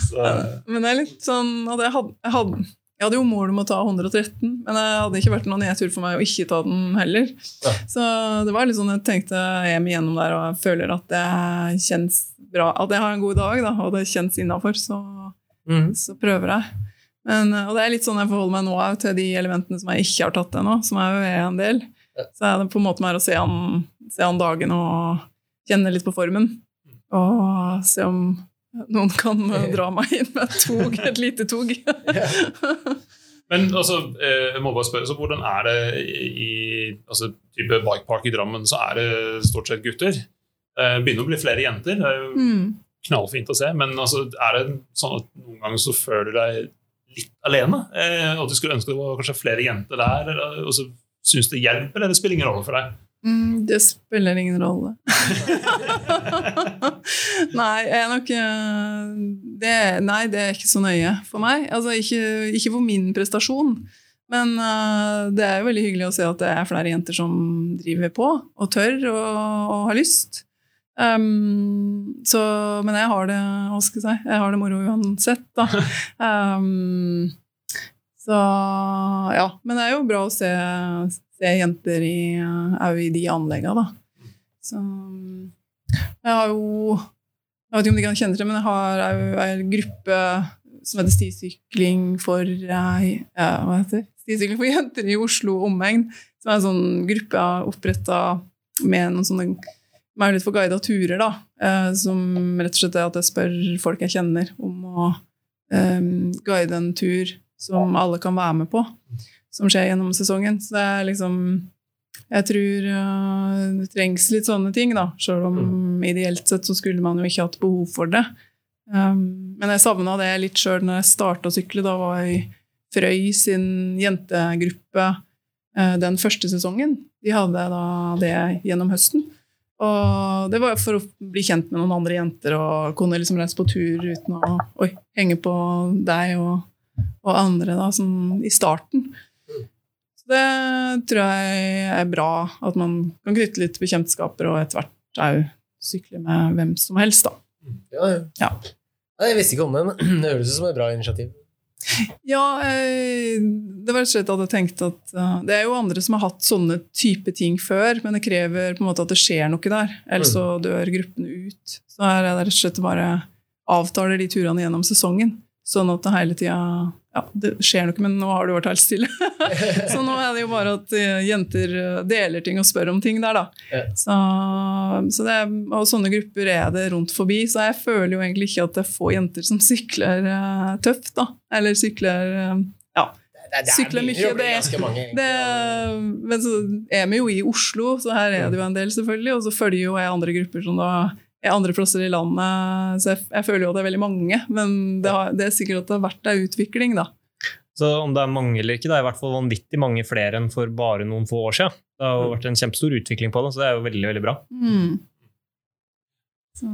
så, Men det er litt sånn at jeg hadde, jeg hadde, jeg hadde jo mål om å ta 113, men det hadde ikke vært noen nedtur for meg å ikke ta den heller. Ja. Så det var litt sånn jeg tenkte hjem igjennom gjennom der, og jeg føler at det kjennes bra. At jeg har en god dag, da, og det kjennes innafor, så, mm. så prøver jeg. Men, og det er litt sånn jeg forholder meg nå til de elementene som jeg ikke har tatt ennå, som er jo en del. Så er det på en måte mer å se an, se an dagen og kjenne litt på formen. Og se om noen kan eh, dra meg inn med et tog, et lite tog. men altså, eh, jeg må bare spørre, så hvordan er det i altså, type bikepark i Drammen, så er det stort sett gutter? Eh, begynner å bli flere jenter. Det er jo Mm. knallfint å se, men altså, er det sånn at noen ganger så føler du deg litt alene? Eh, og du skulle ønske det var kanskje flere jenter der, og så syns det hjelper, eller det spiller ingen rolle for deg? Mm, det spiller ingen rolle. nei, jeg er nok eh, det, Nei, det er ikke så nøye for meg. Altså, ikke, ikke for min prestasjon. Men uh, det er jo veldig hyggelig å se at det er flere jenter som driver på og tør og, og har lyst. Um, så, men jeg har det hva skal jeg si, jeg har det moro uansett, da. Um, så ja. Men det er jo bra å se, se jenter i, jo i de anleggene, da. Så jeg har jo Jeg vet ikke om de kan kjenne det, men jeg har en gruppe som heter Stisykling for jeg, ja, Hva heter det? Stisykling for jenter i Oslo omegn. Som er en sånn gruppe jeg har oppretta med noen sånne meg litt for guida turer, da. Eh, som rett og slett er at jeg spør folk jeg kjenner om å eh, guide en tur som alle kan være med på, som skjer gjennom sesongen. Så det er liksom Jeg tror eh, det trengs litt sånne ting, da. Selv om ideelt sett så skulle man jo ikke hatt behov for det. Um, men jeg savna det litt sjøl når jeg starta å sykle. Da var jeg i Frøy sin jentegruppe uh, den første sesongen. De hadde da det gjennom høsten. Og det var for å bli kjent med noen andre jenter og kunne liksom reise på tur uten å oi, henge på deg og, og andre da, sånn i starten. Så det tror jeg er bra, at man kan knytte litt bekjentskaper og etter hvert òg sykle med hvem som helst, da. Ja, ja. Ja. Jeg visste ikke om det, men det høres ut som et bra initiativ. Ja, eh, det var rett og slett at jeg tenkte at det er jo andre som har hatt sånne type ting før, men det krever på en måte at det skjer noe der, ellers så dør gruppen ut. Så her er det rett og slett bare avtaler de turene gjennom sesongen, sånn at det hele tida ja, det skjer noe, men nå har det vært helt stille. så nå er det jo bare at eh, jenter eh, deler ting og spør om ting der, da. Ja. Så, så det er, og sånne grupper er det rundt forbi, så jeg føler jo egentlig ikke at det er få jenter som sykler uh, tøft, da. Eller sykler uh, ja. Det, det Sykler mye, det- mange. Det, men så er vi jo i Oslo, så her er det jo en del, selvfølgelig. Og så følger jo jeg andre grupper som da andre plasser i landet. Så jeg, jeg føler jo at det er veldig mange. Men det, har, det er sikkert at det har vært ei utvikling, da. Så om det er mange eller ikke, det er i hvert fall vanvittig mange flere enn for bare noen få år siden. Det har jo vært en kjempestor utvikling på det, så det er jo veldig, veldig bra. Mm. Så,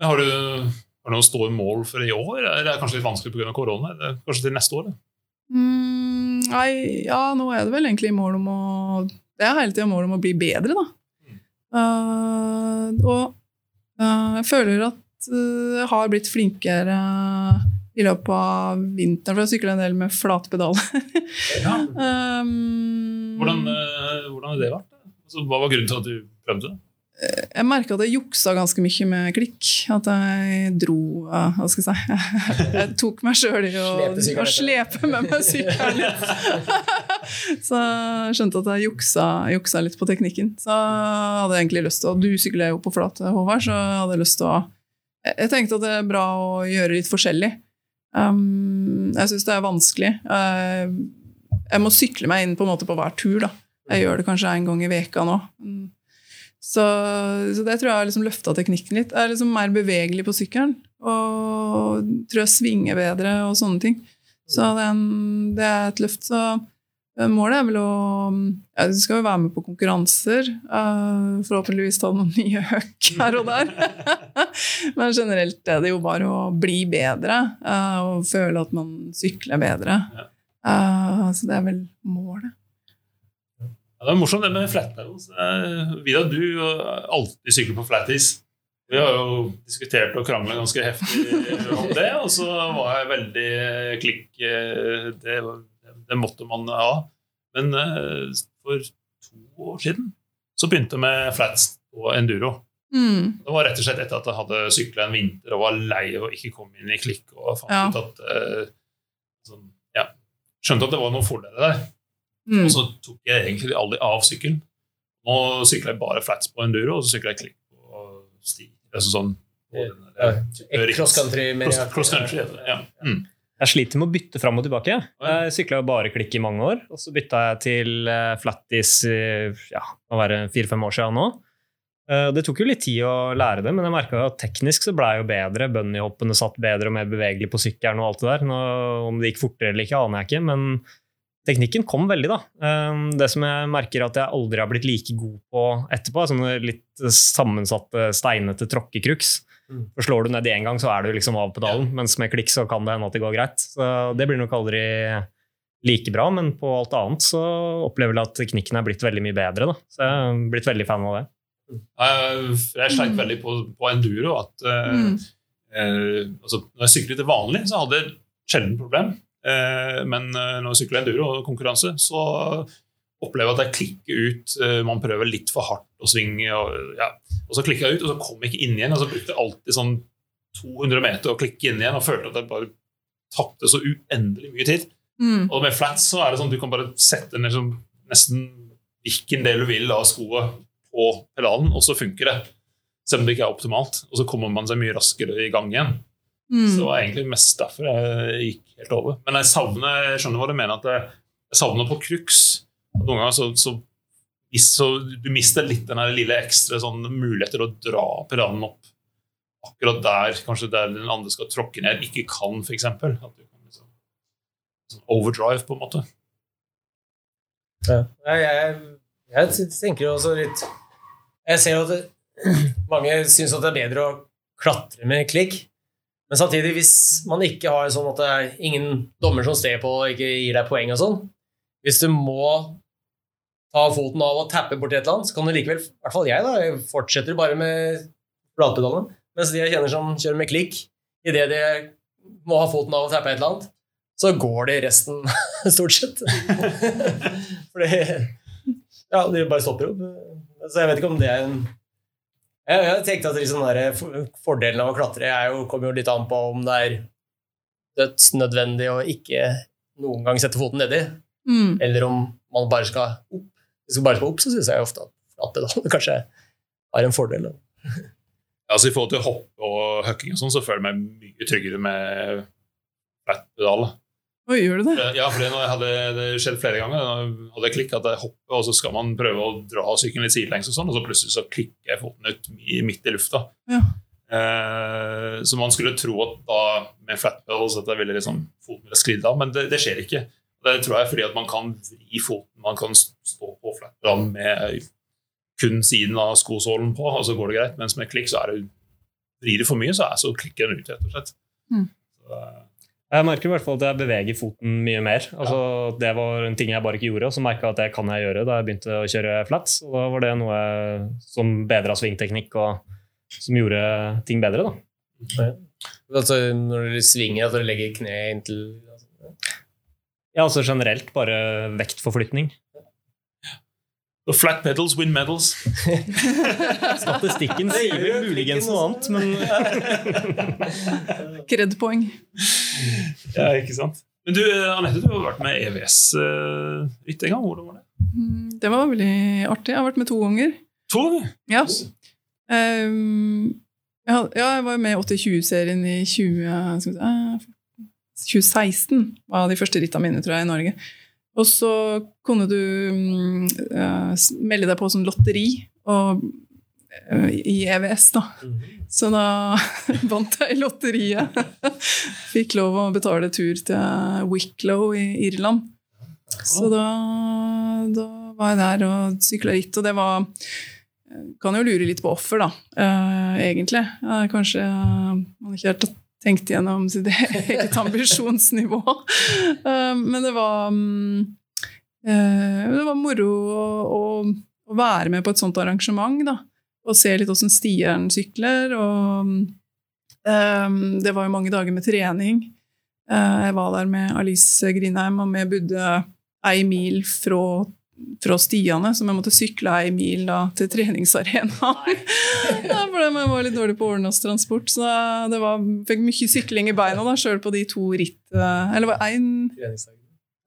Har du, har du noen store mål for i år? Eller Er det kanskje litt vanskelig pga. korona? Eller kanskje til neste år? mm, nei, ja, nå er det vel egentlig mål om å Det er hele tida mål om å bli bedre, da. Eh, og eh, jeg føler at eh, jeg har blitt flinkere i løpet av vinteren, for jeg sykler en del med flatpedaler. Ja. um, Hvordan, eh, hvordan har det vært? Altså, hva var grunnen til at du prøvde det? Jeg merka at jeg juksa ganske mye med klikk. At jeg dro Hva skal jeg si Jeg tok meg sjøl i å, Slepe å slepe med meg sykkelen litt. Så jeg skjønte at jeg juksa, juksa litt på teknikken. Så jeg hadde egentlig lyst til å Du sykler jo på flat, Håvard, så jeg hadde lyst til å Jeg tenkte at det er bra å gjøre litt forskjellig. Um, jeg syns det er vanskelig. Jeg, jeg må sykle meg inn på en måte på hver tur. da. Jeg gjør det kanskje en gang i veka nå. Så, så det tror jeg har liksom løfta teknikken litt. Jeg er liksom mer bevegelig på sykkelen. Og tror jeg svinger bedre og sånne ting. Så det er, en, det er et løft. Så eh, målet er vel å ja, Du skal jo være med på konkurranser. Uh, forhåpentligvis ta noen nye høkk her og der. Men generelt er det jo bare å bli bedre uh, og føle at man sykler bedre. Eh, så det er vel målet. Ja, det er morsomt det med flat pedals. Eh, Vidar, du alltid sykler på flatis. Vi har jo diskutert og krangla ganske heftig om det, og så var jeg veldig klikk eh, Det, det måtte man ha. Men eh, for to år siden så begynte jeg med flats på enduro. Mm. Det var rett og slett etter at jeg hadde sykla en vinter og var lei og ikke kom inn i klikk. og fant Ja. ut at sånn, ja, Skjønte at det var noen fordeler der. Mm. Og så tok jeg egentlig aldri av sykkelen. Nå sykler jeg bare flats på enduro, og så sykler jeg klikk på sti. Altså sånn Eh, Cross country. Cross, cross country. Ja. Mm. Jeg sliter med å bytte fram og tilbake. Jeg sykla bare klikk i mange år, og så bytta jeg til eh, flattis i ja, må være fire-fem år siden nå. Eh, Det tok jo litt tid å lære det, men jeg merka at teknisk så ble jeg jo bedre. Bunnyhoppene satt bedre og mer bevegelig på sykkelen og alt det der. Nå, om det gikk fortere eller ikke, aner jeg ikke, men teknikken kom veldig, da. Eh, Det som jeg merker at jeg aldri har blitt like god på etterpå, er sånne litt sammensatte, steinete tråkkekruks. Mm. For slår du ned én gang, så er du liksom av pedalen, mens med klikk så kan det hende at det går greit. Så det blir nok aldri like bra, men på alt annet så opplever jeg at teknikken er blitt veldig mye bedre. Da. Så jeg har blitt veldig fan av det. Jeg, er sleit veldig på, på enduro. at eh, Mm. eh, altså, Når jeg syklet til vanlig, så hadde jeg sjelden problem. Eh, men eh, når jeg sykler enduro og konkurranse, så opplever jeg at jeg klikker ut. eh, man prøver litt for hardt å svinge, og, ja. og så klikker jeg ut, og så kom jeg ikke inn igjen. Og så brukte jeg alltid sånn 200 meter å klikke inn igjen, og følte at jeg bare tapte så uendelig mye tid. Mm. Og med flats så er det sånn at du kan bare sette ned som nesten hvilken del du vil av skoet på pedalen, og så funker det. Selv om det ikke er optimalt. Og så kommer man seg mye raskere i gang igjen. Mm. Så det var egentlig mest derfor jeg gikk helt over. Men jeg savner, jeg skjønner hva du mener, at jeg, jeg savner på crux. Noen ganger så, så, så du mister litt den lille ekstra sånn muligheter å dra piranen opp akkurat der kanskje der den andre skal tråkke ned, ikke kan, f.eks. At du kan liksom sånn overdrive, på en måte. Ja. Jeg, jeg, jeg tenker også litt Jeg ser jo at det, mange syns at det er bedre å klatre med klikk. Men samtidig, hvis man ikke har sånn at det er ingen dommer som ser på og ikke gir deg poeng og sånn Hvis du må ta foten av og tappe borti et eller annet, så kan du likevel, i hvert fall jeg, da, jeg fortsetter bare med flatpedalene. Mens de jeg kjenner som kjører med klikk, idet de må ha foten av og tappe et eller annet, så går det resten, stort sett. Fordi Ja, de bare stopper opp. Så jeg vet ikke om det er en Jeg, jeg tenkte at liksom der fordelen av å klatre er jo, kommer jo litt an på om det er dødsnødvendig å ikke noen gang sette foten nedi, Mm. eller om man bare skal opp. Hvis man bare skal opp, så syns jeg ofte at flatpedalen kanskje har en fordel. Da. Altså I forhold til hopp og hooking og sånn, så føler jeg meg mye tryggere med flatpedal. Oi, gjør du det? Ja, for det hadde det skjedd flere ganger. Nå hadde jeg klikket at jeg hopper, og så skal man prøve å dra sykkelen litt sidelengs, og sånn, og så plutselig så klikker jeg foten ut midt i lufta. Ja. Eh, så man skulle tro at da med flat pedals at jeg ville liksom foten sklidd av, men det, det skjer ikke. Det tror jeg er fordi at man kan vri foten, man kan stå på flat med kun siden av skosålen på, og så går det greit. Mens med klikk så er det vrir det for mye, så, er, så klikker den ut, rett og slett. Mm. Så, eh, Jeg merker i hvert fall at jeg beveger foten mye mer. Altså, Det var en ting jeg bare ikke gjorde, og så merka jeg at det kan jeg gjøre da jeg begynte å kjøre flats. Og da var det noe som bedra svingteknikk, og som gjorde ting bedre. da. Altså, når dere svinger, at dere legger kneet inntil Ja, altså generelt bare vektforflytning. Og flat pedals win medals. Statistikken sier vel muligens noe annet, men Kredpoeng. Ja, ikke sant? Men du, Anette, du har vært med EVS uh, litt en gang. Hvordan var det? Mm, Det var veldig artig. Jeg har vært med to ganger. To ganger? Ja. Ehm, jeg, had- ja, jeg var med i 80-20-serien i 20, skal vi se, eh, 2016. var de første rittene mine, tror jeg, i Norge. Og så kunne du mm, eh, melde deg på som lotteri og, uh, i EVS, da. Så da vant jeg lotteriet. Fikk lov å betale tur til Wicklow i Irland. Så da, da var jeg der og sykla ritt, og det var Kan jo lure litt på offer, da, uh, egentlig. Eh, kanskje eh, man ikke har har tenkt igjennom sitt eget ambisjonsnivå. Eh, men det var mm, eh, Det var moro å, å, være med på et sånt arrangement, da og se litt åssen stieren sykler. Og ehm, det var jo mange dager med trening. Eh, jeg var der med Alice Grindheim, og vi bodde ei mil fra, fra stiene, så vi måtte sykle ei mil da, til treningsarenaen. for jeg var litt dårlig på Årnås-transport, så det var, fikk mye sykling i beina da, sjøl på de to ritt... eh, Eller det var én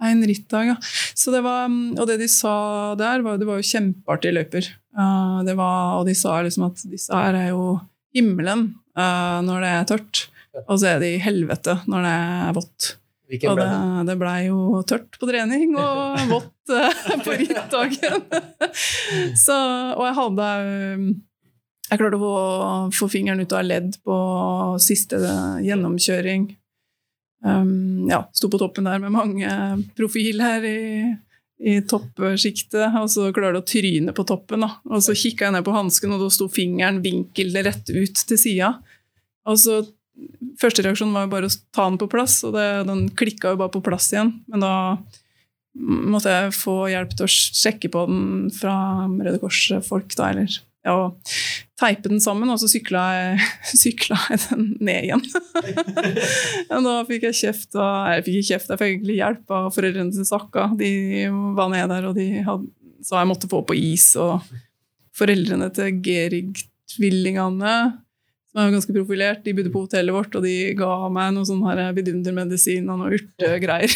en rittdag, ja. Så det var, mm, og det de sa der, var det var jo kjempeartige løyper. Eh, det var, og de sa liksom at disse her er jo himmelen eh, når det er tørt, og så er de helvete når det er vått. Hvilken ble det, det? det blei jo tørt på trening og vått eh, på rittdagen. Så, og jeg hadde eh, Jeg klarte å få, fingeren ut av ledd på siste gjennomkjøring. Um, ja, sto på toppen der med mange profiler i, i toppsjiktet, og så klarte jeg å tryne på toppen. Da. Og så kikka jeg ned på hansken, og da sto fingeren vinkel rett ut til sida. Og så Første reaksjon var jo bare å ta den på plass, og det, den klikka jo bare på plass igjen. Men da måtte jeg få hjelp til å sjekke på den fra Røde Kors-folk, da, eller ja, og teipe den sammen, og så sykla jeg, sykla jeg den ned igjen. da fikk jeg kjeft, og jeg fikk ikke kjeft, jeg fikk egentlig hjelp av foreldrene til Sakka. De var nede der, og de hadde, så jeg måtte få på is, og foreldrene til Gerig-tvillingene som er ganske profilert. De bodde på hotellet vårt, og de ga meg noe sånn her vidundermedisin og noe urtegreier.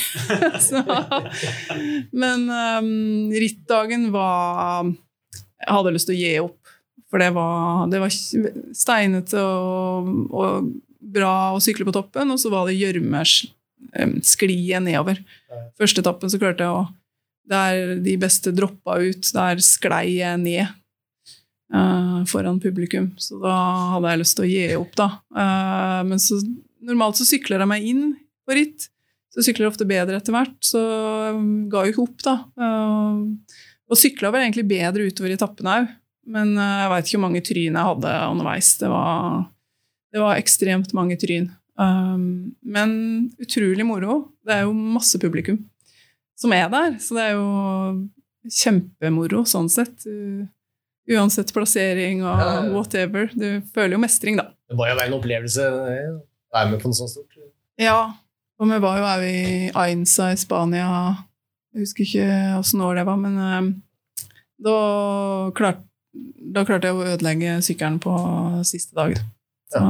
Men um, rittdagen var Jeg hadde lyst til å gi opp, for det var, det var steinete og, og bra å sykle på toppen, og så var det gjørmesklie nedover. Første etappen så klarte jeg å Der de beste droppa ut, der sklei jeg ned foran publikum. Så da hadde jeg lyst til å gi opp, da. Eh, men så, normalt så sykler jeg meg inn på ritt. Så sykler jeg ofte bedre etter hvert, så ga jo ikke opp, da. Eh, og sykla vel egentlig bedre utover etappene òg, men eh, jeg veit ikke hvor mange tryn jeg hadde underveis. Det var, det var ekstremt mange tryn. Men utrolig moro. Det er jo masse publikum som er der, så det er jo kjempemoro sånn sett. Uh, Uansett plassering og Ja, ja, ja. whatever. Du føler jo mestring, da. Det var jo en opplevelse å være med på noe sånt stort. Ja, og vi var jo òg i Ainsa i Spania. Jeg husker ikke åssen år det var, men eh, da, klart, da klarte jeg å ødelegge sykkelen på siste dag. Så,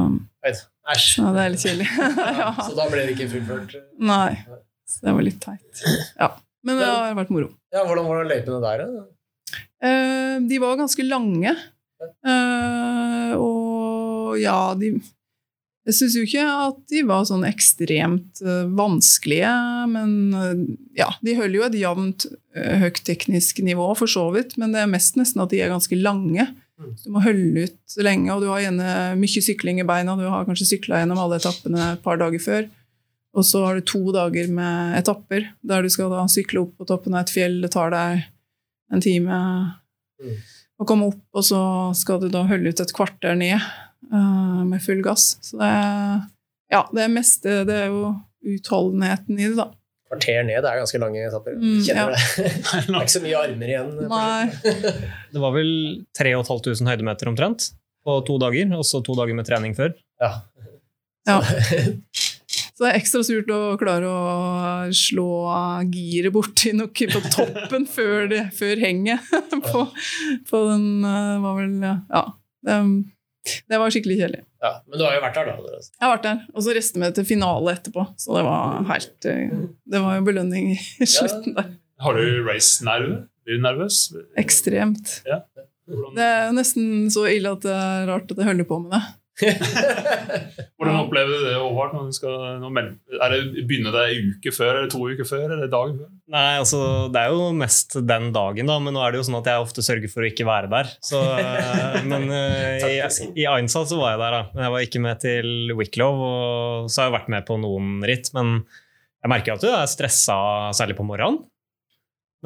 Æsj. ja, det er litt kjedelig. ja. Så da ble det ikke fullført. Nei, så det var litt teit. Ja. Men det har vært moro. Ja, Hvordan var løypene der, da? Eh, de var ganske lange. Eh, og ja, de Jeg syns jo ikke at de var sånn ekstremt eh, vanskelige, men ja, de holder jo et jevnt høyt teknisk nivå, for så vidt, men det er mest nesten at de er ganske lange. Mm. Du må holde ut lenge, og du har gjerne mye sykling i beina. Du har kanskje sykla gjennom alle etappene et par dager før. Og så har du to dager med etapper, der du skal da sykle opp på toppen av et fjell. Det tar deg en time Mm. å komme opp, og så skal du da holde ut et kvarter ned eh, med full gass. Så det er, ja, det er meste det, det er jo utholdenheten i det, da. Kvarter ned, det er ganske lange etapper. Mm, Kjenner ja. det. Det er ikke så mye armer igjen. Nei. Det var vel 3500 høydemeter omtrent på to dager, og så to dager med trening før. Ja. Ja. Så det er ekstra surt å klare å slå giret borti noe på toppen før, det, før henget på, på den eh, var vel Ja. Det, det var skikkelig kjedelig. Ja, men du har jo vært der, da. altså. Jeg har vært der, og så reiste vi til finale etterpå. Så det var helt eh, Det var jo belønning i slutten der. Har du race-nerve? Blir du nervøs? Ekstremt. Ja. Det er nesten så ille at det er rart at jeg holder på med det. hvordan opplever du det, Håvard? Når du skal, er det, begynner det en uke før, eller to uker før, eller dagen før? Nei, altså, Det er jo mest den dagen, da, men nå er det jo sånn at jeg ofte sørger for å ikke være der. Så, eh, men eh, i, i Ainsa så var jeg der, da. Men jeg var ikke med til Wicklow, og så har jeg vært med på noen ritt. Men jeg merker at du er stressa, særlig på morgenen.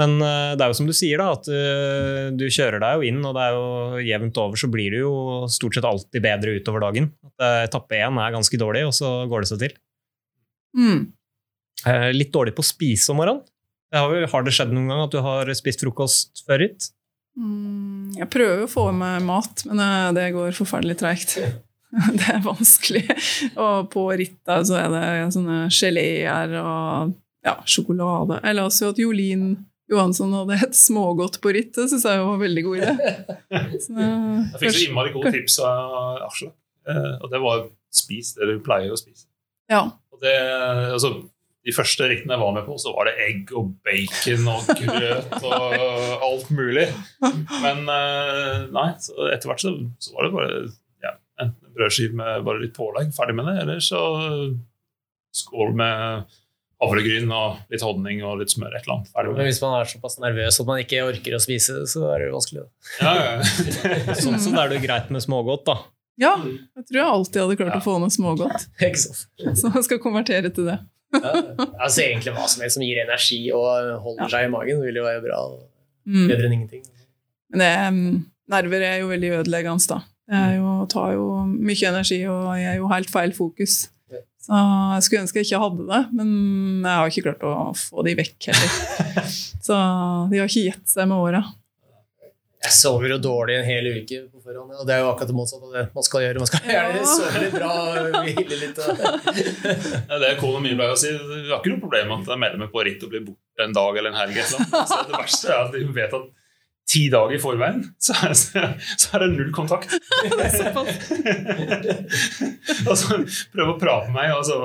Men eh, det er jo som du sier, da, at eh, du kjører deg jo inn, og det er jo jevnt over, så blir det jo stort sett alltid bedre utover dagen. At, eh, Etappe én er ganske dårlig, og så går det seg til. Mm. Litt dårlig på å spise om morgenen. Det har, har det skjedd noen gang at du har spist frokost før hit? Mm, jeg prøver å få i meg mat, men det går forferdelig treigt. Det er vanskelig. Og på rittet så er det sånne geleer og ja, sjokolade. Jeg la oss jo at Jolin Johansson hadde et smågodt på ritt. Det syns jeg var veldig god idé. Så, Jeg fikk så innmari gode tips av Aslak. Eh, og det var spis det du pleier å spise. ja. Det, altså, de første rittene jeg var med på, så var det egg og bacon og grøt og alt mulig. Men eh, nei, etter hvert så, så var det bare ja, enten en brødskive med bare litt pålegg, ferdig med det, eller så skål med havregryn og litt honning og litt smør. et eller annet, ferdig Men hvis man er såpass nervøs at man ikke orker å spise, så er det jo vanskelig. Ja, ja. Sånn som det er det greit med smågodt, da. ja. Jeg tror jeg alltid hadde klart Ja. å få noe smågodt. Så jeg skal konvertere til det. Ja. Altså Egentlig hva som helst som gir energi og holder seg i magen, vil jo være bra. Mm. Bedre enn ingenting. Men det, mm, nerver er jo veldig ødeleggende, da. Det er jo, tar jo mye energi, og jeg er jo helt feil fokus. Så jeg skulle ønske jeg ikke hadde det, men jeg har ikke klart å få de vekk heller. Så de har ikke gitt seg med åra. Jeg sover jo dårlig en hel uke på forhånd, og det er jo akkurat det motsatte av det man skal gjøre. Man skal gjerne Ja. sove litt bra, hvile litt. Ja, det er kona mi pleier å si. Vi har ikke noe problem med at jeg melder meg på ritt og blir borte en dag eller en helg. eller noe. Så det verste er at de vet at ti dager i forveien så er, så er det null kontakt. og så prøve å prate med meg, og så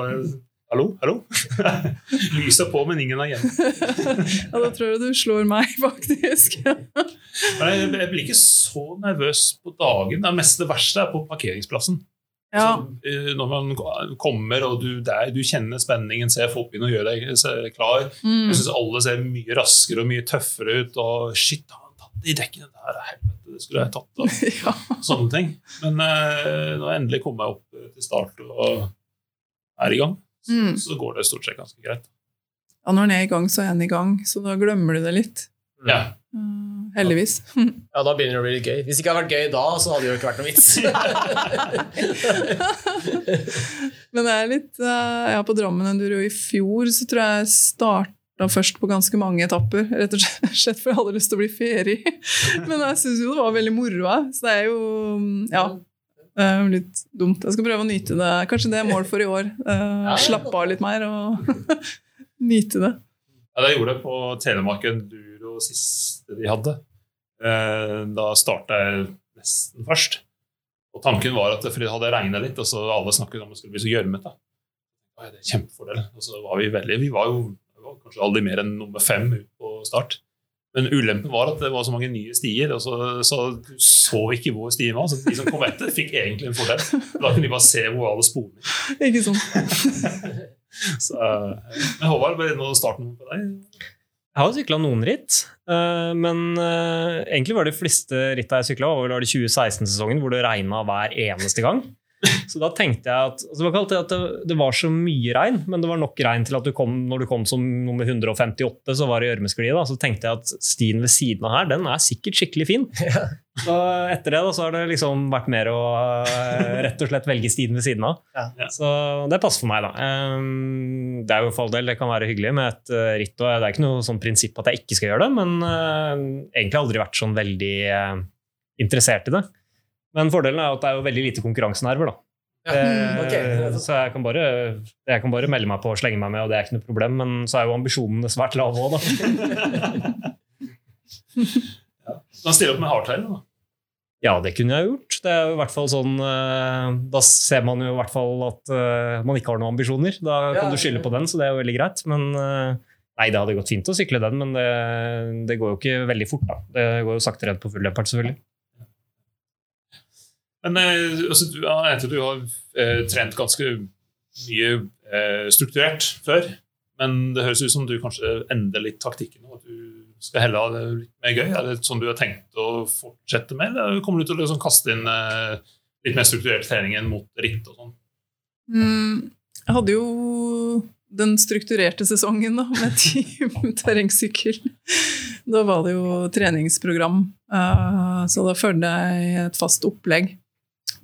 Hallo, hallo? Lyset på, men ingen er hjemme. Ja, da tror jeg du slår meg, faktisk. Jeg, blir ikke så nervøs på dagen. Det meste det verste er på parkeringsplassen. Ja. Så, eh, når man kommer og du, der, du kjenner spenningen, ser folk begynne å gjøre deg klar. Mm. Jeg syns alle ser mye raskere og mye tøffere ut. Og shit, tatt de dekkene der? Helvete, det skulle jeg tatt. da. ja. sånne ting. Men eh, når jeg endelig kommer meg opp til start og er i gang, så, Mm. så går det stort sett ganske greit. ja, når en er i gang, så er en i gang, så da glemmer du det litt. Ja. Uh, heldigvis. Ja, da begynner det å bli litt gøy. Hvis det ikke hadde vært gøy da, så hadde det jo ikke vært noe vits. Men det er litt eh, Ja, på Drammen Enduro i fjor så tror jeg jeg starta først på ganske mange etapper. Rett og slett for jeg hadde lyst til å bli ferie. Men jeg syns jo det var veldig moro. Så det er jo Ja. Litt dumt. Jeg skal prøve å nyte det. Kanskje det er mål for i år. Eh, slappe av litt mer og nyte det. Ja, det gjorde jeg på Telemark Enduro siste de hadde. Eh, Da starta jeg nesten først. Og tanken var at fordi det hadde regnet litt, og så alle snakket om det skulle bli så gjørmete. Det er kjempefordel. Og så var vi veldig Vi var jo var kanskje aldri mer enn nummer fem ut på start. Men ulempen var at det var så mange nye stier, og så, så du så ikke hvor stien var. Så de som kom etter, fikk egentlig en fordel. Da kunne de bare se hvor alle sporene Ikke sånn. Så, eh, Men Håvard, ble det noe starten på deg? Jeg har sykla noen ritt, eh, men eh, egentlig var de fleste ritta jeg sykla, var vel 2016-sesongen, hvor det regna hver eneste gang. Så da tenkte jeg at, altså det, var ikke at det, det var så mye regn, men det var nok regn til at du kom, når du kom som nummer 158, så var det gjørmeskli. da, Så tenkte jeg at stien ved siden av her, den er sikkert skikkelig fin. Så etter det da, så har det liksom vært mer å eh, rett og slett velge stien ved siden av. Ja. Så det passer for meg, da. Ehm, Det er jo for all del, det kan være hyggelig med et eh, ritt. og Det er ikke noe sånn prinsipp at jeg ikke skal gjøre det, men egentlig har jeg aldri vært sånn veldig eh, interessert i det. Men fordelen er at det er jo veldig lite konkurransenerver, da. Ja, Eh, ok. Så jeg kan, bare, jeg kan bare melde meg på og slenge meg med, og det er ikke noe problem, men så er jo ambisjonene svært lave òg, da. Du Da stille opp med hardtail. da. Ja, det kunne jeg gjort. Det er jo i hvert fall sånn eh, Da ser man jo i hvert fall at eh, man ikke har noen ambisjoner. Da Ja, kan du skylde på den, så det er jo veldig greit. Men nei, det hadde gått fint å sykle den, men det, det går jo ikke veldig fort, da. Det går jo saktere enn på full leopard, selvfølgelig. Men eh, altså, du, jeg du har eh, trent ganske mye eh, strukturert før. Men det høres ut som du kanskje endrer litt taktikken, og at du skal heller av det litt mer gøy. Er det sånn du har tenkt å fortsette med, eller kommer du til å liksom kaste inn eh, litt mer strukturert trening enn mot ritt og sånn? Mm, jeg hadde jo den strukturerte sesongen da, med team terrengsykkel. Da var det jo treningsprogram, uh, så da følte jeg et fast opplegg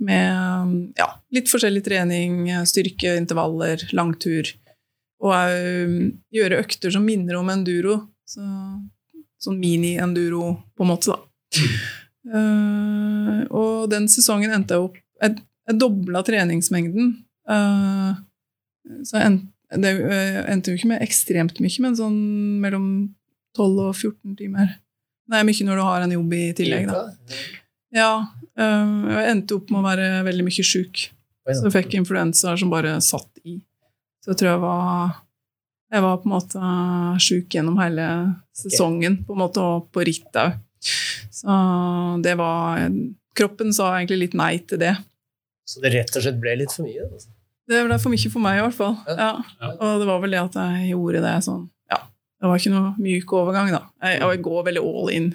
med ja, litt forskjellig trening, styrke, intervaller, langtur. Og òg gjøre økter som minner om enduro. Så, sånn mini-enduro, på en måte, da. Uh, og den sesongen endte jeg opp Jeg, jeg dobla treningsmengden. Uh, så jeg endte, det eh, endte jo ikke med ekstremt mye, men sånn mellom 12 og 14 timer. Det er mye når du har en jobb i tillegg, da. Ja. Eh, jeg endte opp med å være veldig mye sjuk. Så jeg fikk influensaer som bare satt i. Så jeg tror jeg var Jeg var på en måte sjuk gjennom hele sesongen, på en måte, og på ritt òg. Så det var Kroppen sa egentlig litt nei til det. Så det rett og slett ble litt for mye? Altså. Det ble for mye for meg, i hvert fall. Ja. Ja. Og det var vel det at jeg gjorde det sånn Ja, det var ikke noe myk overgang, da. Jeg, jeg går veldig all in.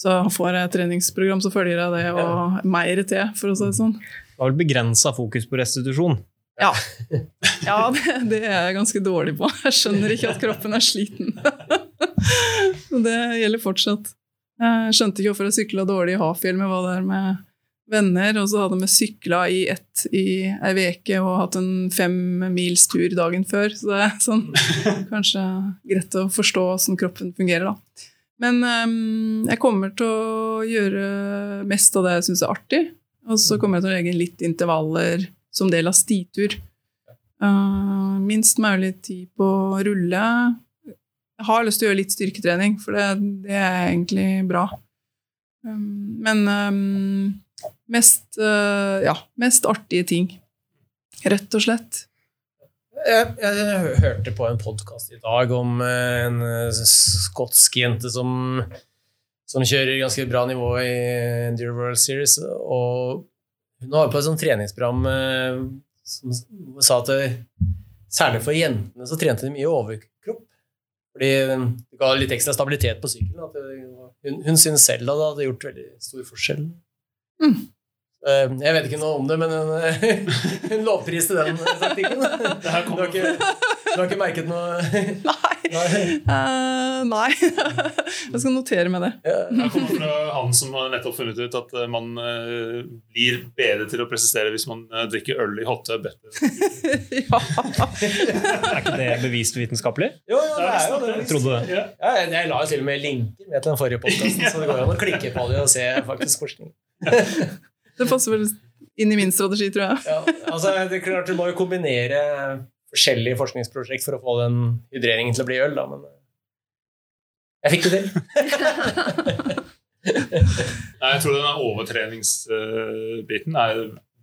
Så får jeg et treningsprogram, så følger jeg det, og mer til, for å si det sånn. Du har vel begrensa fokus på restitusjon. Ja, ja det, det er jeg ganske dårlig på. Jeg skjønner ikke at kroppen er sliten. Det gjelder fortsatt. Jeg skjønte ikke hvorfor jeg sykla dårlig i Hafjell, men var der med venner, og så hadde vi sykla i ett i ei uke og hatt en fem mils tur dagen før. Så det er sånn kanskje greit å forstå hvordan kroppen fungerer, da. Men um, jeg kommer til å gjøre mest av det jeg syns er artig. Og så kommer jeg til å legge inn litt intervaller som del av stitur. Uh, minst mulig tid på å rulle. Jeg har lyst til å gjøre litt styrketrening, for det, det er egentlig bra. Um, men um, mest, uh, ja, mest artige ting. Rett og slett. Jeg, jeg hørte på en podkast i dag om eh, en eh, skotsk jente som, som kjører ganske bra nivå i Enduro World Series. Og hun var på et sånt treningsprogram eh, som sa at særlig for jentene så trente de mye overkropp. Fordi det ga litt ekstra stabilitet på sykkelen. Hun, hun syntes selv at det hadde gjort veldig stor forskjell. Mm. Eh, Jeg vet ikke noe om det, men en lovpris til den taktikken. Du har ikke, du har ikke merket noe Nei! Nei. Uh, nei. jeg skal notere med det. Jeg kommer fra han som har nettopp funnet ut at eh, man eh, blir bedre til å presisere hvis man eh, drikker øl i hot tub. ja. Er ikke det bevist vitenskapelig? Jo, jo, det er jo det. Jeg trodde det. Ja. Ja, jeg jeg la jo til og med linker med til den forrige podkasten, så det går an å klikke på det og se faktisk forskning. Det passer vel inn i min strategi, tror jeg. Ja, altså, det er klart Du må jo kombinere forskjellige forskningsprosjekt for å få den hydreringen til å bli øl, da, men eh, jeg fikk det til. Nei, jeg tror den overtreningsbiten er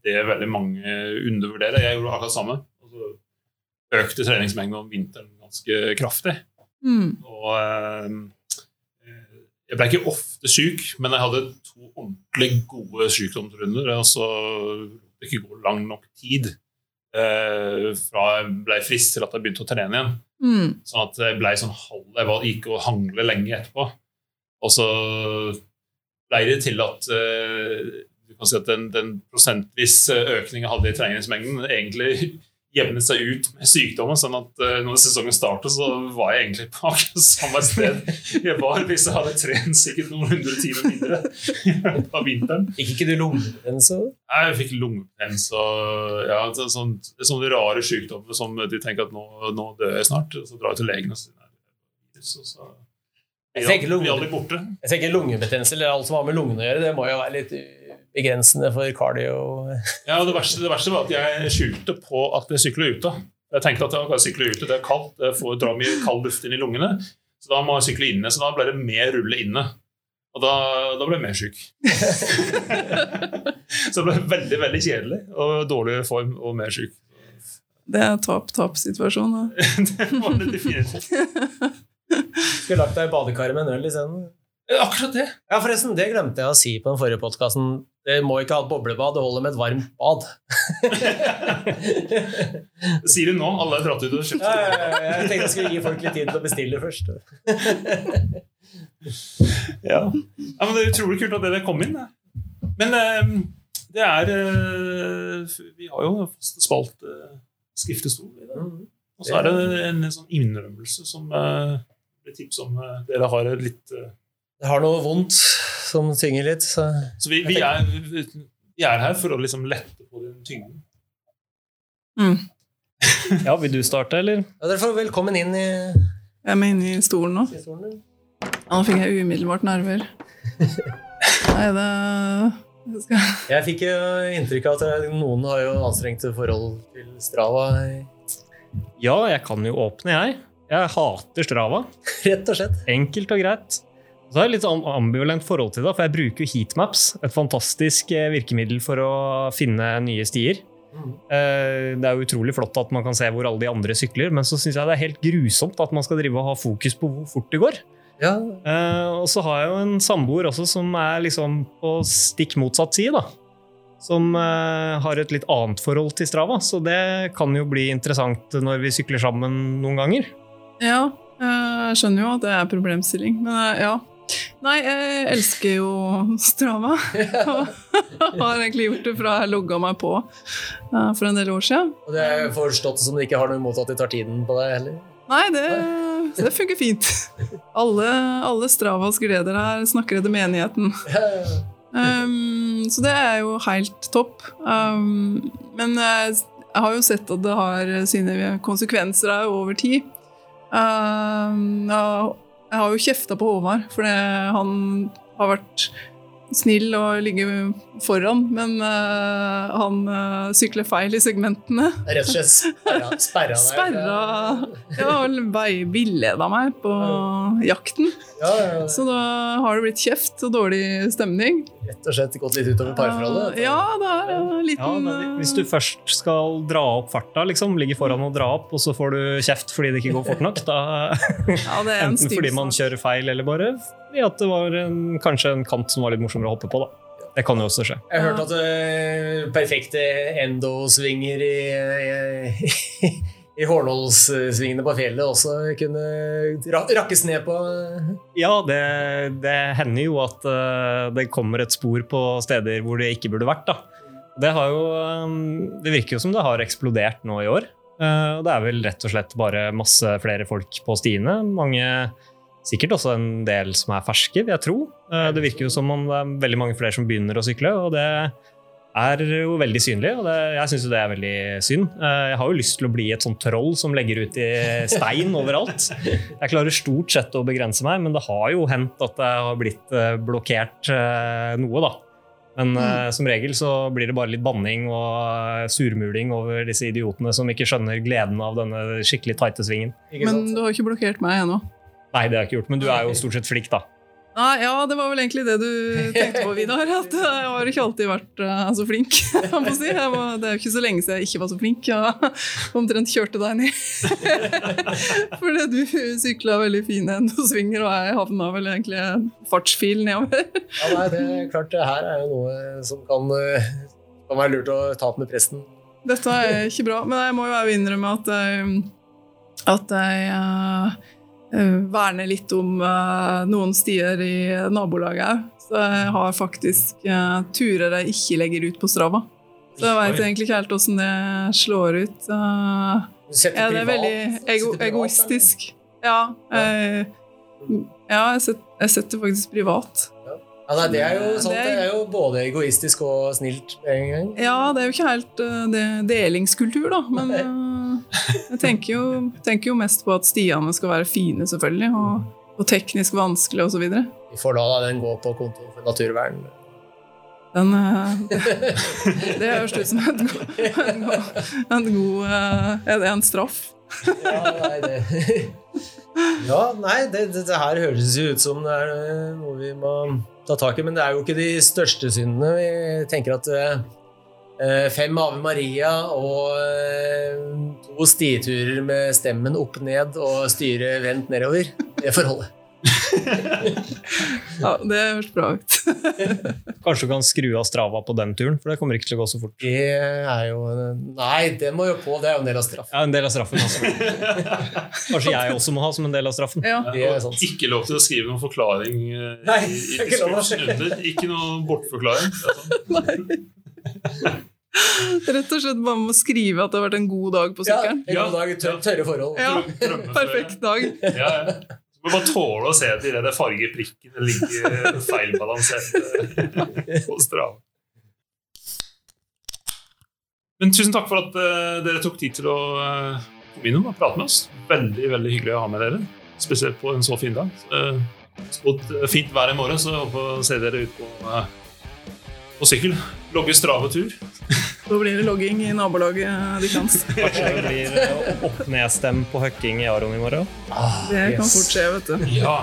det veldig mange undervurderer. Jeg gjorde akkurat samme. Altså, økte treningsmengden om vinteren ganske kraftig. Mm. Og eh, jeg ble ikke ofte syk, men jeg hadde to ordentlig gode sykdomsrunder. Og så det ikke går lang nok tid eh, fra jeg ble frisk til at jeg begynte å trene igjen. Mm. Sånn at jeg ble sånn halv Jeg var, gikk og hangle lenge etterpå. Og så ble det til at eh, du kan si at den, den prosentvis økningen jeg hadde i treningsmengden, egentlig jevnet seg ut med sykdommen. sånn at uh, når sesongen startet, så var jeg egentlig på akkurat samme sted jeg var hvis jeg hadde trent sikkert noen hundre timer mindre av vinteren. Fikk ikke du lungebetennelse? Nei, Jeg fikk lungebetennelse og ja, så- sånn, sånne rare sykdommer som de tenker at nå, nå dør jeg snart. Og så drar jeg til legen og sier nei, så. Jeg tenker lungebetennelse eller alt som har med lungene å gjøre, det må jo være litt begrensende for cardio. Ja, og det verste, det verste var at jeg skjulte på at jeg sykler ute. Jeg tenkte at jeg kan sykle ute, det er kaldt, jeg får dra mye kald luft inn i lungene. Så da må jeg sykle inne, så da ble det mer rulle inne. Og da, da ble jeg mer syk. så det ble veldig veldig kjedelig og dårlig form og mer syk. Det er tap-tap-situasjon. da. det var det definitivt. Skulle lagt deg i badekaret med en øl isteden. Akkurat det. Ja, forresten, det glemte jeg å si på den forrige podkasten. Det må ikke ha et boblebad, det holder med et varmt bad. Sier du nå? Alle er dratt ut og kjøpt. Ja, ja, ja, jeg tenkte jeg skulle gi folk litt tid til å bestille først. Ja. ja, men Det er utrolig kult at dere kom inn. det. Men eh, det er eh, Vi har jo fast spalt eh, skriftestol i det. Og så er det en sånn innrømmelse som eh, blir tips om eh, dere har litt eh, Jeg har noe vondt som synger litt, så Så vi, vi, er, vi er her for å liksom lette på den tyngden. Ja, Vil du starte, eller? ja, Dere får velkommen inn i Jeg er med inne i stolen nå. i stolen. Nå fikk jeg umiddelbart nerver. Nei, det. Jeg fikk jo inntrykk av at noen har jo anstrengte forhold til Strava. Ja, jeg kan jo åpne, jeg. Jeg hater Strava. Rett og slett. Enkelt og greit. Så har jeg litt sånn ambivalent forhold til det, for jeg bruker jo heatmaps. Et fantastisk eh, virkemiddel for å finne nye stier. Eh, Det er jo utrolig flott at man kan se hvor alle de andre sykler, men så syns jeg det er helt grusomt at man skal drive og ha fokus på hvor fort det går. Ja, Eh, og så har jeg jo en samboer også som er liksom på stikk motsatt side, da. Som har et litt annet forhold til Strava, så det kan jo bli interessant når vi sykler sammen noen ganger. Ja, jeg skjønner jo at det er problemstilling, men ja. Nei, jeg elsker jo Strava. Og har egentlig gjort det fra jeg logga meg på eh, for en del år siden. og det er forstått som du ikke har noe imot at de tar tiden på deg heller. Nei, det, det funker fint. Alle, alle Stravas gleder her snakker etter menigheten. Um, så det er jo helt topp. Um, men jeg, jeg har jo sett at det har sine konsekvenser over tid. Um, jeg, jeg har jo kjefta på Håvard, for han har vært snill og ligger foran, men uh, han uh, sykler feil i segmentene. Rett og slett sperra, sperra deg. Sperra Ja, vei- villeda meg på jakten. Ja, ja, Så da har det blitt kjeft og dårlig stemning. Rett og slett gått litt utover parforholdet. Ja, det er en Ja, er, hvis du først skal dra opp farta, liksom, ligge foran og dra opp, og så får du kjeft fordi det ikke går fort nok, da ja, det er en Enten fordi man kjører feil, eller bare fordi at det var en, kanskje en kant som var litt morsommere å hoppe på. da. Det kan jo også skje. Jeg har hørt at eh, perfekte endo-svinger i, i, i Hornålssvingene på fjellet også kunne rakkes ned på. Ja, det, det hender jo at eh, det kommer et spor på steder hvor det ikke burde vært. da. Det, har jo, eh, det virker jo som det har eksplodert nå i år. Eh, det er vel rett og slett bare masse flere folk på stiene. Mange, sikkert også en del som er ferske, vil jeg tro. Det virker jo som om det er veldig mange flere som begynner å sykle, og det er jo veldig synlig, og det, jeg syns jo det er veldig synd. Eh, Jeg har jo lyst til å bli et sånt troll som legger ut i stein overalt. Jeg klarer stort sett å begrense meg, men det har jo hendt at jeg har blitt eh, blokkert eh, noe, da. Men eh, som regel så blir det bare litt banning og surmuling over disse idiotene som ikke skjønner gleden av denne skikkelig tighte svingen. Men du har ikke blokkert meg ennå. Nei, det har jeg ikke gjort, men du er jo stort sett flink, da. Nei, ja, det var vel egentlig det du tenkte på, Vidar. At jeg har ikke alltid vært uh, så flink. Må si. var, det er jo ikke så lenge siden jeg ikke var så flink. Jeg omtrent kjørte deg ned. Fordi du sykla veldig fine endosvinger, og jeg havna vel egentlig en fartsfil nedover. Ja, nei, det er klart, det her er jo noe som kan, eh, kan være lurt å ta opp med presten. Dette er ikke bra, men jeg må jo innrømme at jeg, at jeg eh, eh, verner litt om eh, noen stier i nabolaget. Så jeg har faktisk eh, turer jeg ikke legger ut på Strava. Så jeg veit egentlig ikke helt åssen det slår ut. Ja, det er veldig ego egoistisk. Ja, eh, ja jeg, set, jeg setter faktisk privat. Ja, nei, det er jo Det sant. er- Det er jo både egoistisk og snilt en gang. Ja, det er jo ikke helt det, delingskultur, da. Men jeg tenker jo, tenker jo mest på at stiene skal være fine, selvfølgelig. Og, og teknisk vanskelig osv. Vi får la den gå på konto for naturvern. Den eh, Det høres ut som en god, en god, en god eh, det en straff? Ja, nei, det Ja, nei, det, det, her høres jo ut som det er eh, noe vi må ta tak i, men det er jo ikke de største syndene. Vi tenker at fem Ave Maria og eh, to stieturer med stemmen opp ned og styret vendt nedover, det forholdet. Ja, det høres bra ut. Kanskje du kan skru av Strava på den turen, for det kommer ikke til å gå så fort. Det er jo Nei, det må jo på. Det er jo en del av straffen. Ja, En del av straffen også. Kanskje jeg også må ha som en del av straffen. Ja. Det er sant. Ikke lov til å skrive noen forklaring. eh, Nei, i- i ikke under. Ikke noe bortforklaring. Sånn. Rett og slett bare med å skrive at det har vært en god dag på Ja, en god dag, tør, tørre forhold. Ja, perfekt dag. Ja, ja. Du må bare tåle å se at de der fargeprikkene ligger feilbalansert eh, på Strava. Men tusen takk for at uh, dere tok tid til å eh, komme innom og prate med oss. Veldig veldig hyggelig å ha med dere, spesielt på en så fin dag. Uh, eh, fint vær i morgen, så jeg håper å se dere ut på, eh, på sykkel. Logge Strava-tur. Da blir det logging i nabolaget deres. Kanskje det blir eh, opp-ned-stem på høkking i Aron i morgen. Det kan fort skje, vet du. Ja.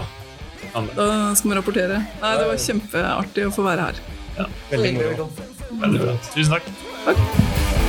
Da skal vi rapportere. Nei, det var kjempeartig å få være her. Ja. Veldig moro. Veldig bra. Tusen takk. Takk.